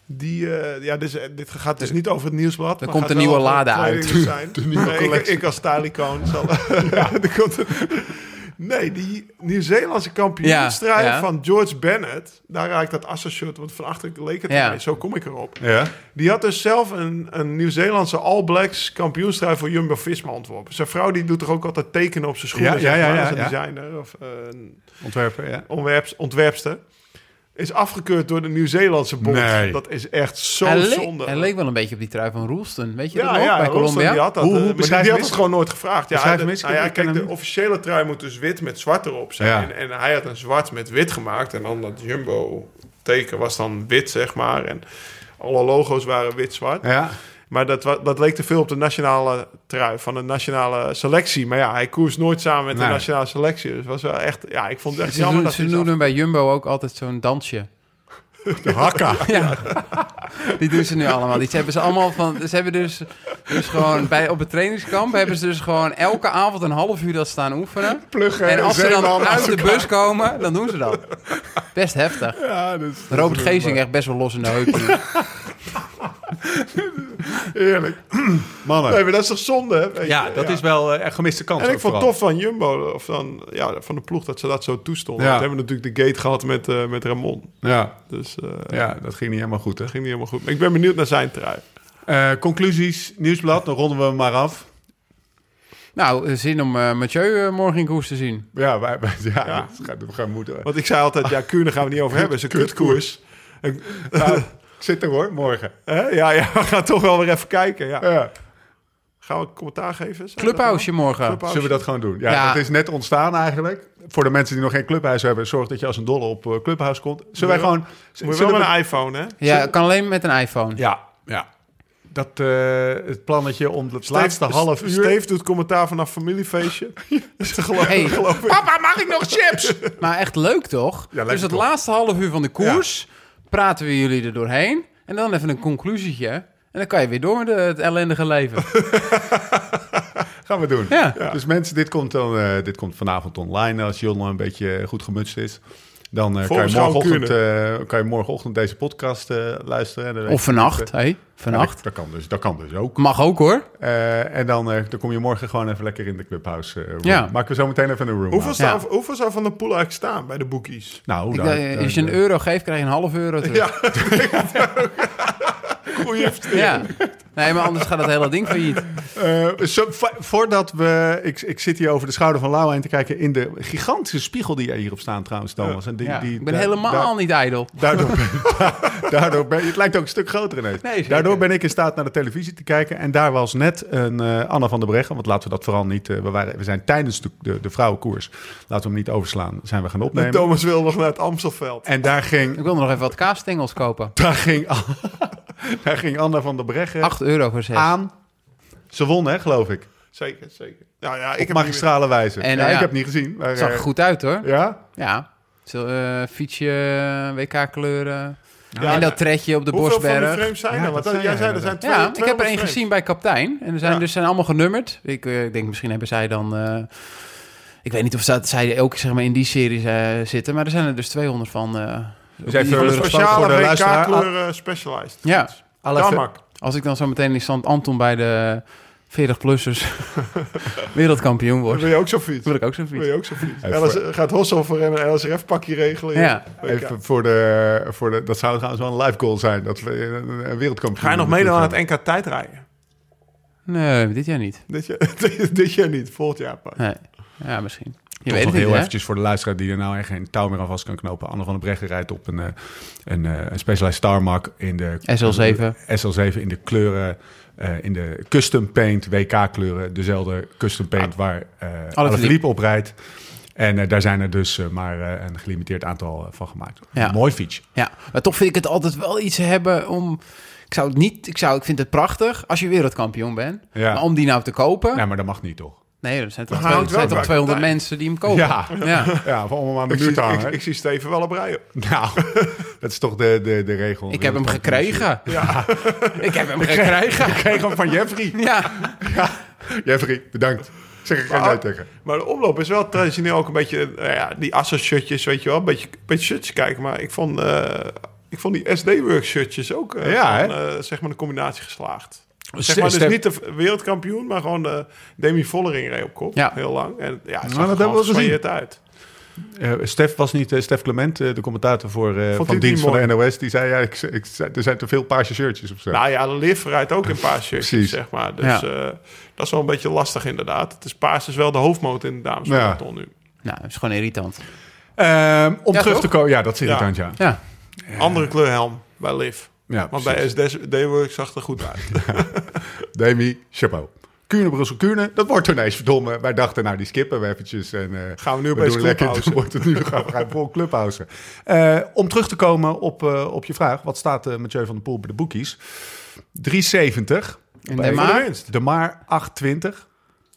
Die, eh, ja, dus, dit gaat dus niet over het nieuwsblad. Er maar komt een nieuwe lade kledingdesign. De nieuwe Nee, ik, als stylicoon zal... ja, er komt een- Nee, die Nieuw-Zeelandse kampioenstrijd Ja, ja. van George Bennett... daar raak ik dat Assa-shirt, want van achter leek het Ja. erbij. Zo kom ik erop. Ja? Die had dus zelf een, een Nieuw-Zeelandse All Blacks kampioenstrijd voor Jumbo-Visma ontworpen. Zijn vrouw die doet toch ook altijd tekenen op zijn schoenen, Ja, ja, ja, ja, als een ja. designer of eh, een Ontwerper, ja. ontwerps, ontwerpster. Is afgekeurd door de Nieuw-Zeelandse bond. Nee. Dat is echt zo Hij, leek- zonde. hij leek wel een beetje op die trui van Roelston. Weet je dat ja, nog? ja, bij Colombia? Die had dat, Hoe- eh, hoe maar die, had het gewoon nooit gevraagd. Ja, hij- nou ja, ik ken kijk, hem de officiële trui moet dus wit met zwart erop zijn. Ja. En, en hij had een zwart met wit gemaakt. En dan dat Jumbo teken was dan wit, zeg maar. En alle logo's waren wit-zwart. Ja, Maar dat, dat leek te veel op de nationale trui van de nationale selectie. Maar ja, hij koers nooit samen met de nationale selectie. Dus was wel echt, ja, ik vond het echt Ze, jammer doen, dat ze er bij Jumbo ook altijd zo'n dansje. De hakka. Ja. Die doen ze nu allemaal. Die hebben ze allemaal van. Ze hebben dus, dus gewoon bij, op het trainingskamp hebben ze dus gewoon elke avond een half uur dat staan oefenen. Pluggen En als ze dan uit de bus komen, dan doen ze dat. Best heftig. Ja, dat is, Robert Geesing echt best wel los in de heup. nu. Heerlijk. Mannen. Nee, maar dat is toch zonde, hè? Weet ja, je? dat is wel eh, een gemiste kans. En ik vond het tof van Jumbo, of dan, ja, van de ploeg, dat ze dat zo toestonden. Ja. We hebben natuurlijk de gate gehad met, eh, met Ramon. Ja, Dus eh ja, dat ging niet helemaal goed, hè? dat ging niet helemaal goed. Maar ik ben benieuwd naar zijn trui. Eh, conclusies, nieuwsblad, dan ronden we hem maar af. Nou, zin om eh Mathieu eh, morgen in koers te zien. Ja, wij, wij- ja, Ja. dat gaat- gaan moeten. Want ik zei altijd, ja, Kuurne gaan we niet over hebben. Het is een kutkoers. En- Nou, zit er hoor, morgen. Hè? Ja, ja, we gaan toch wel weer even kijken. Ja. Ja. Gaan we een commentaar geven? Clubhouse morgen. Clubhouse. Zullen we dat gewoon doen? Ja, Ja. dat is net ontstaan eigenlijk. Voor de mensen die nog geen clubhuis hebben, zorg dat je als een dolle op eh, clubhuis komt. Zullen wij gewoon... Moet je wel zullen met we- een iPhone, hè? Ja, kan alleen met een iPhone. Ja, ja. Dat, eh, het plannetje om het Steve- laatste half uur... Steve doet commentaar vanaf familiefeestje. Is te geloven, Hey. geloof. Papa, mag ik nog chips? Maar echt leuk toch? Ja, leuk dus het toch? laatste half uur van de koers praten we jullie er doorheen. En dan even een conclusietje. En dan kan je weer door met het ellendige leven. Gaan we doen. Ja. Dus mensen, dit komt, dan, eh, dit komt vanavond online als Jon een beetje goed gemutst is. Dan eh, kan, je morgenochtend, eh, kan je morgenochtend deze podcast eh, luisteren. Dan Of vannacht, hé. Ja, Vannacht. dat, dat kan dus, dat kan dus ook. Mag ook hoor. Eh, en dan, eh, dan kom je morgen gewoon even lekker in de clubhouse. Ja. Maken we zo meteen even een room. Hoeveel, aan. staan, Ja. hoeveel zou Van der Poel eigenlijk staan bij de bookies? Nou, Ik, daar- daar- als je een euro geeft, krijg je een half euro terug. Ja, investering. Ja. Nee, maar anders gaat het hele ding failliet. Eh, vo- voordat we... Ik, ik zit hier over de schouder van Lau heen te kijken... in de gigantische spiegel die er hierop staan trouwens, Thomas. En die, Ja, die, ik ben da- helemaal da- niet ijdel. Daardoor ben, daardoor ben het lijkt ook een stuk groter ineens. Nee, daardoor ben ik in staat naar de televisie te kijken. En daar was net een eh, Anna van der Breggen. Want laten we dat vooral niet... eh, we, waren, we zijn tijdens de, de, de vrouwenkoers. Laten we hem niet overslaan. Zijn we gaan En opnemen. Thomas wil nog naar het Amstelveld. En daar ging, Ik wil nog even wat kaasstengels kopen. daar ging, daar ging Anna van der Breggen 8 euro voor 6. aan. Ze won, hè, geloof ik. Zeker, zeker. Nou ja, ik Ik heb magistrale wijze. En, ja, ja. ik heb het niet gezien. Maar, Het zag er eh, goed uit hoor. Ja? Ja. Zo, eh, fietsje, WK-kleuren. Ja, en dat tredje op de Hoeveel van die Bosberg. frames zijn Ja, er? Want jij jij zei er zijn twee. Ja, ik heb er 200 één gezien bij Kaptein. En er zijn Ja. dus zijn allemaal genummerd. Ik, eh, ik denk misschien hebben zij dan... eh, ik weet niet of dat, zij ook zeg maar, in die serie eh, zitten. Maar er zijn er dus 200 van. eh, op even die voor de kleuren. speciale luisteraar. WK-kleuren specialized. Ja. Tarmac. Als ik dan zo meteen in stand Anton bij de 40-plussers wereldkampioen word... Wil je ook zo fiets? wil ik ook zo'n Wil fiets. je ook zo fiets? LS, voor- gaat Hossel voor hem een LSRF-pakje regelen? Ja. Even voor de, voor de... Dat zou trouwens wel een live goal zijn. Dat we een, wereldkampioen... Ga je nog meedoen aan het NK tijdrijden? Nee, dit jaar niet. Dit jaar, dit jaar niet, volgend jaar pas. Nee. Ja, misschien. Je Toch weet nog het heel hè? eventjes voor de luisteraar die er nou echt geen touw meer aan vast kan knopen. Anne van der Breggen rijdt op een, eh, een, eh, een Specialized Tarmac in de... SL7. SL7 in de kleuren... eh, in de custom paint WK-kleuren. Dezelfde custom paint waar eh Alaphilippe op rijdt. En daar zijn er dus maar een gelimiteerd aantal van gemaakt. Ja. Mooi fiets. Ja, maar toch vind ik het altijd wel iets hebben om... Ik zou het niet... Ik, zou, ik vind het prachtig als je wereldkampioen bent. Ja. Maar om die nou te kopen... Nee, maar dat mag niet, toch? Nee, er zijn toch, twee- er zijn toch bij 200 partij. mensen die hem kopen. Ja. ja. Ja, om hem aan de Ik muur zie, te hangen. ik, ik zie Steven wel op rijden. Nou, dat is toch de, de, de regel. Ik heb hem gekregen. Ja. Ik heb hem gekregen. Ik kreeg hem van Jeffrey. Ja. Jeffrey, bedankt. Zeg ik geen nee tegen. Maar de omloop is wel traditioneel ook een beetje... eh, ja, die Asos-shirtjes, weet je wel. Een beetje, een beetje shirtjes kijken. Maar ik vond, eh, ik vond die SD-work-shirtjes ook... eh, Ja, hè? eh, zeg maar een combinatie geslaagd. Zeg maar dus niet de wereldkampioen, maar gewoon de Demi Vollering reed op kop. Ja. Heel lang. En ja, het Nou, zag dat er hebben we uit. Eh, Stef was niet eh, Stef Clement, eh, de commentator voor, eh, van dienst die van de NOS. Die zei, ja, ik, ik, er zijn te veel paarse shirtjes of zo. Nou ja, Liv rijdt ook een paar shirtjes, Precies. zeg maar. Dus Ja. eh, dat is wel een beetje lastig inderdaad. Het is paars is wel de hoofdmoot in de damesmarathon nu. Nou, dat is gewoon irritant. Ehm, om Ja, terug toch? te komen, ja, dat is irritant, ja. Ja. Andere kleurhelm bij Liv. Ja Want precies. bij SD-work zag het er goed uit. Demi, chapeau. Kuurne, Brussel, Kuurne. Dat wordt ineens verdomme. Wij dachten, nou, die skippen we eventjes. En, eh, Gaan we nu opeens clubhousen? Wordt het nu gaan we vol clubhousen. Eh, om terug te komen op, eh, op je vraag. Wat staat uh, Mathieu van der Poel bij de boekies? 370. En de maar. De Maar 28.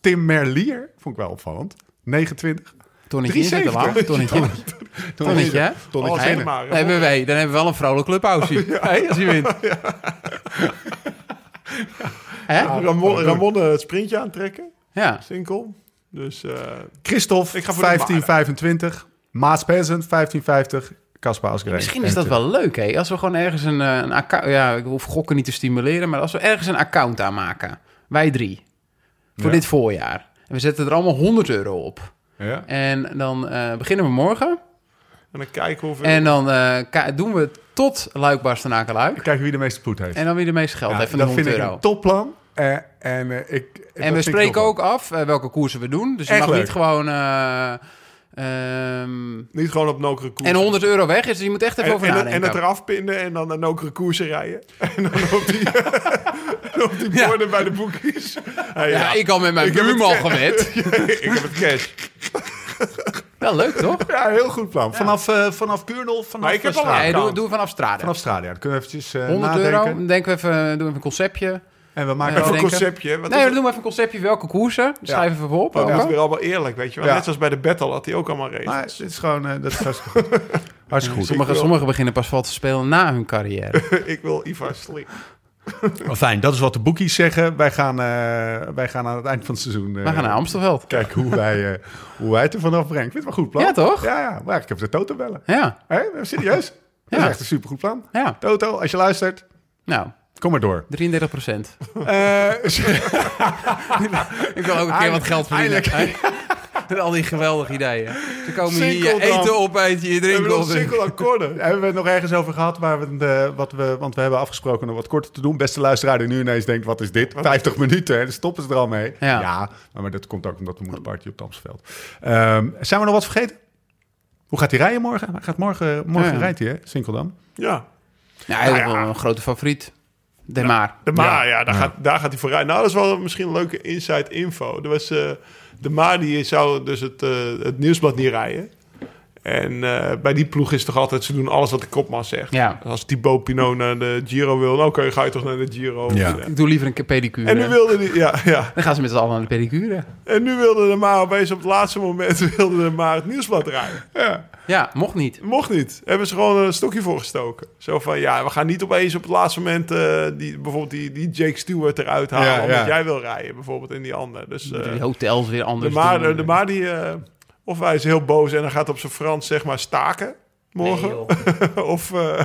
Tim Merlier, vond ik wel opvallend. 29. Tonnetje hè? Tonnetje. Oh, winnen. maar. Dan hebben, wij, dan hebben we wel een vrolijk clubhouse. Hey, als je wint. Hè? Ramon, Ramon eh, het sprintje aantrekken. Ja. Sinkel. Dus eh, Christophe, Ik ga voor de 1525. Maas Peasant, 1550. Kasper Asgreen. Misschien is dat wel leuk, hè? Als we gewoon ergens een, eh, een account... Ja, ik hoef gokken niet te stimuleren... maar als we ergens een account aanmaken. Wij drie. Voor Ja. dit voorjaar. En we zetten er allemaal 100 euro op. Ja. En dan eh, beginnen we morgen. en dan kijken hoeveel... En dan eh, doen we tot Luik, Bastenaken, Luik. Kijken wie de meeste spoed heeft. En dan wie de meeste geld Ja, heeft van de dat vind 100 ik euro. een topplan. Eh, en ik, En we spreken ook af welke koersen we doen. Dus je Echt mag leuk. niet gewoon... eh, ehm, Niet gewoon op nokere koers. en 100 euro weg is, dus je moet echt even en, over en, nadenken. en het eraf pinnen en dan een nokere koersen rijden. En dan op die, op die Ja. borden bij de boekjes. Hey, ja, ik al met mijn Ik heb het buurman ge- gewet. ik heb het cash. Wel leuk, toch? Ja, heel goed plan. Vanaf, eh vanaf Kuurnel, vanaf Maar ik heb eh, al. Nee, doe, doe vanaf Strade. Vanaf Strade, ja. Dan kunnen we eventjes eh 100 nadenken. euro. Dan denken we even, doen we even een conceptje. En we maken. Even een conceptje. Wat Nee, dan doen we even een conceptje welke koersen. Schrijf even voor op. Dat is weer allemaal eerlijk, weet je wel. Ja. Net zoals bij de battle had hij ook allemaal regels. Maar dit is gewoon... eh, dat is hartstikke goed. Hartstikke goed. Sommige, wil- sommigen beginnen pas valt te spelen na hun carrière. ik wil Ivar Slik. Oh, fijn, dat is wat de boekies zeggen. Wij gaan, eh, wij gaan aan het eind van het seizoen... eh, We gaan naar Amstelveld. Kijken hoe wij, eh, hoe wij het er vanaf brengen. Ik vind het wel een goed plan. Ja, toch? Ja, ja. Maar ik heb de Toto bellen. Ja, Hé, serieus? Dat is echt een supergoed plan. ja. Toto, als je luistert, Nou, kom maar door. 33 procent. Eh, Ik wil ook een keer wat geld verdienen. Met al die geweldige ideeën. Ze komen hier Sinkeldam. eten opeten, je We hebben drinken nog op. single akkoorden. hebben we het nog ergens over gehad waar we, de, wat we, want we hebben afgesproken om wat korter te doen. Beste luisteraar die nu ineens denkt, wat is dit? 50 minuten, hè? dan stoppen ze er al mee. Ja. maar, maar dat komt ook omdat we moeten partyen op het Amstelveld. Ehm, zijn we nog wat vergeten? Hoe gaat hij rijden morgen? Hij gaat morgen, morgen Ja. rijdt hij, hè? Sinkeldam. Ja. Ja, hij is ja. wel een grote favoriet. De Maar. De Maar, ja, Ja. daar, Ja. Gaat, daar gaat hij voor rijden. Nou, dat is wel misschien een leuke inside info. Er was, eh, de Maar die zou dus het, eh, het nieuwsblad niet rijden. En eh, bij die ploeg is het toch altijd, ze doen alles wat de kopman zegt. Ja. Als Thibaut Pinot naar de Giro wil, nou oké, ga je toch naar de Giro. Ja. Ik doe liever een pedicure. En nu wilde die, ja, ja. Dan gaan ze met z'n allen naar de pedicure. En nu wilde de Maar opeens op het laatste moment wilde de Maar het nieuwsblad rijden. Ja. Ja, mocht niet. Mocht niet. Hebben ze gewoon een stokje voor gestoken. Zo van, ja, we gaan niet opeens op het laatste moment eh, die, bijvoorbeeld die, die Jake Stewart eruit halen. Ja, omdat ja. jij wil rijden, bijvoorbeeld in die ander. Dus eh, Die hotels weer de, anders maar, doen. de, maar die, eh, of hij is heel boos en dan gaat op zijn Frans zeg maar staken morgen. Nee, joh. of, eh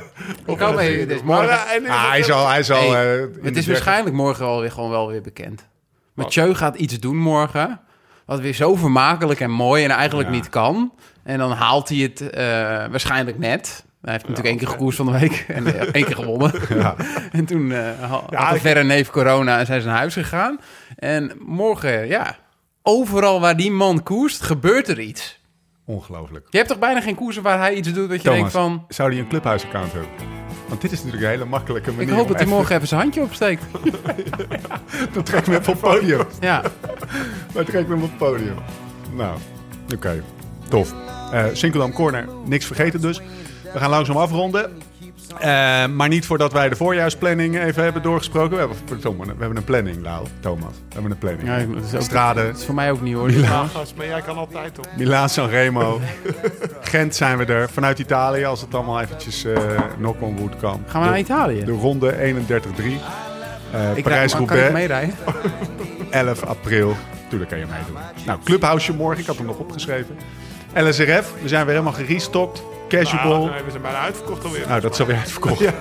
Ik hou mee. Het is maar, morgen. eh, en- Ah, hij zal, hij zal Hey, eh, Het de is waarschijnlijk morgen alweer gewoon wel weer bekend. Mathieu gaat iets doen morgen. Wat weer zo vermakelijk en mooi en eigenlijk Ja. niet kan. En dan haalt hij het eh, waarschijnlijk net. Hij heeft natuurlijk één keer gekoerst van de week. En eh, één keer gewonnen. Ja. En toen eh had Ja, verre neef corona en zijn ze naar huis gegaan. En morgen, ja, overal waar die man koerst, gebeurt er iets. Ongelooflijk. Je hebt toch bijna geen koersen waar hij iets doet dat je denkt van... zou hij een clubhuis-account hebben? Want dit is natuurlijk een hele makkelijke manier. Ik hoop dat hij morgen even zijn handje opsteekt. Dan trek me even op het podium. Ja, Maar trek me op het podium. Nou, oké. Tof. Eh Sinkeldam Corner, niks vergeten dus. We gaan langzaam afronden. Eh, maar niet voordat wij de voorjaarsplanning even hebben doorgesproken. We hebben, we hebben een planning, Lau, Thomas. We hebben een planning. Ja, dat is ook- Strade, dat is voor mij ook niet hoor. Gast, maar jij kan altijd op. Milaan Sanremo, Gent zijn we er. Vanuit Italië, als het allemaal eventjes eh knock on wood kan. Gaan we naar De- Italië? De ronde 31-3. Eh Ik rijd- Kan Parijs-Roubaix. ik meerijden? 11 april. Tuurlijk kan je meedoen. Nou, Clubhouseje morgen. Ik had hem nog opgeschreven. LSRF. We zijn weer helemaal gerestockt. Casual. Nee, we zijn bijna uitverkocht alweer. nou, dat is alweer uitverkocht. Ja,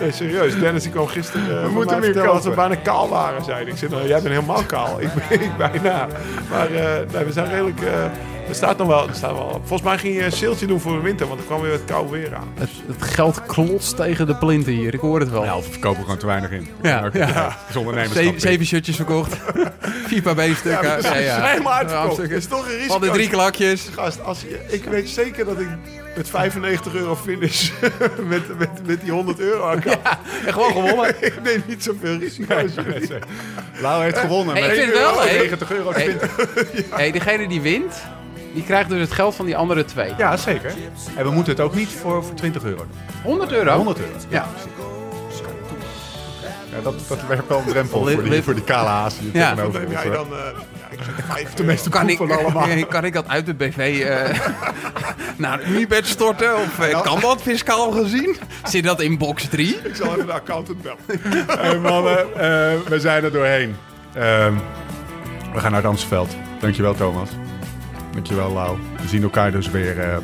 nee, serieus. Dennis die kwam gisteren uh, moeten moeten weer vertellen dat we kopen. bijna kaal waren, zei. Ik zei, nou, jij bent helemaal kaal. ik, ben, ik bijna. Maar eh, nee, we zijn redelijk, eh, Er staat nog wel, er staat wel. Volgens mij ging je een salesje doen voor de winter, want er kwam weer het koude weer aan. Het, het geld klotst tegen de plinten hier. Ik hoor het wel. Ja, of we verkopen gewoon te weinig in. Ja, ja. is ondernemerschap. Zeven, zeven shirtjes verkocht. Vier paar beenstukken. Ja, precies. Helemaal uitverkocht. Hamstukken. Dat is toch een risico. Al die drie klakjes. Gast, als je, ik weet zeker dat ik met 95 euro finish met, met, met die 100 euro account. En gewoon gewonnen. ik neem niet zoveel risico's. Lau heeft gewonnen. Hey, ik vind wel, hè? 90 euro. Hey, hey, degene die wint, die krijgt dus het geld van die andere twee. Ja, zeker. En we moeten het ook niet voor, voor 20 euro doen. 100 euro? 100 euro. Ja. Ja, dat, dat werpt wel een drempel voor die, voor die kale haas die Ja. tegenover Neem ons, jij dan... eh ja, ik zeg vijf de meeste Kan ik, van allemaal. kan ik dat uit de BV eh, naar een Unibet storten? Of eh, kan dat fiscaal gezien? Zit dat in box 3? Ik zal even de accountant bellen. Hey mannen, eh, we zijn er doorheen. Ehm, we gaan naar het Amstelveld. Dankjewel Thomas. Dankjewel Lau. We zien elkaar dus weer. ehm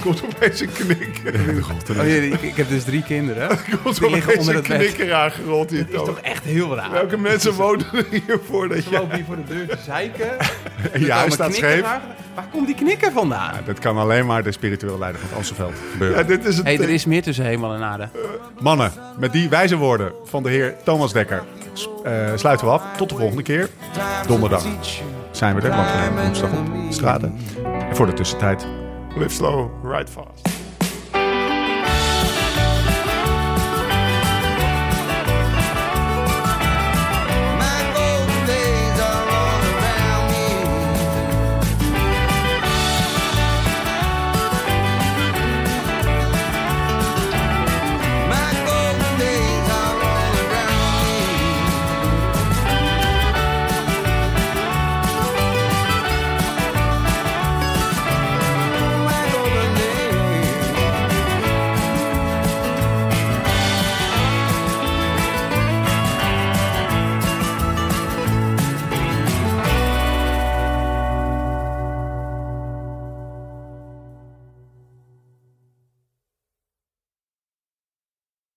Komt opeens een knik. God, Oh, ja, ik, ik heb dus drie kinderen. Komt Die liggen opeens onder een het bed. knikker aangerold hier. Dat is toch echt heel raar. Welke mensen wonen er hiervoor dat Ze je... lopen hier voor de deur te zeiken. je huis staat scheef. Waar, waar komt die knikker vandaan? Dat kan alleen maar de spirituele leider van het Amstelveld gebeuren. Ja, dit is het... Hey, er is meer tussen hemel en aarde. Mannen, met die wijze woorden van de heer Thomas Dekker eh, sluiten we af. Tot de volgende keer. Donderdag zijn we er, want we woensdag op straten. En voor de tussentijd Live slow, ride fast.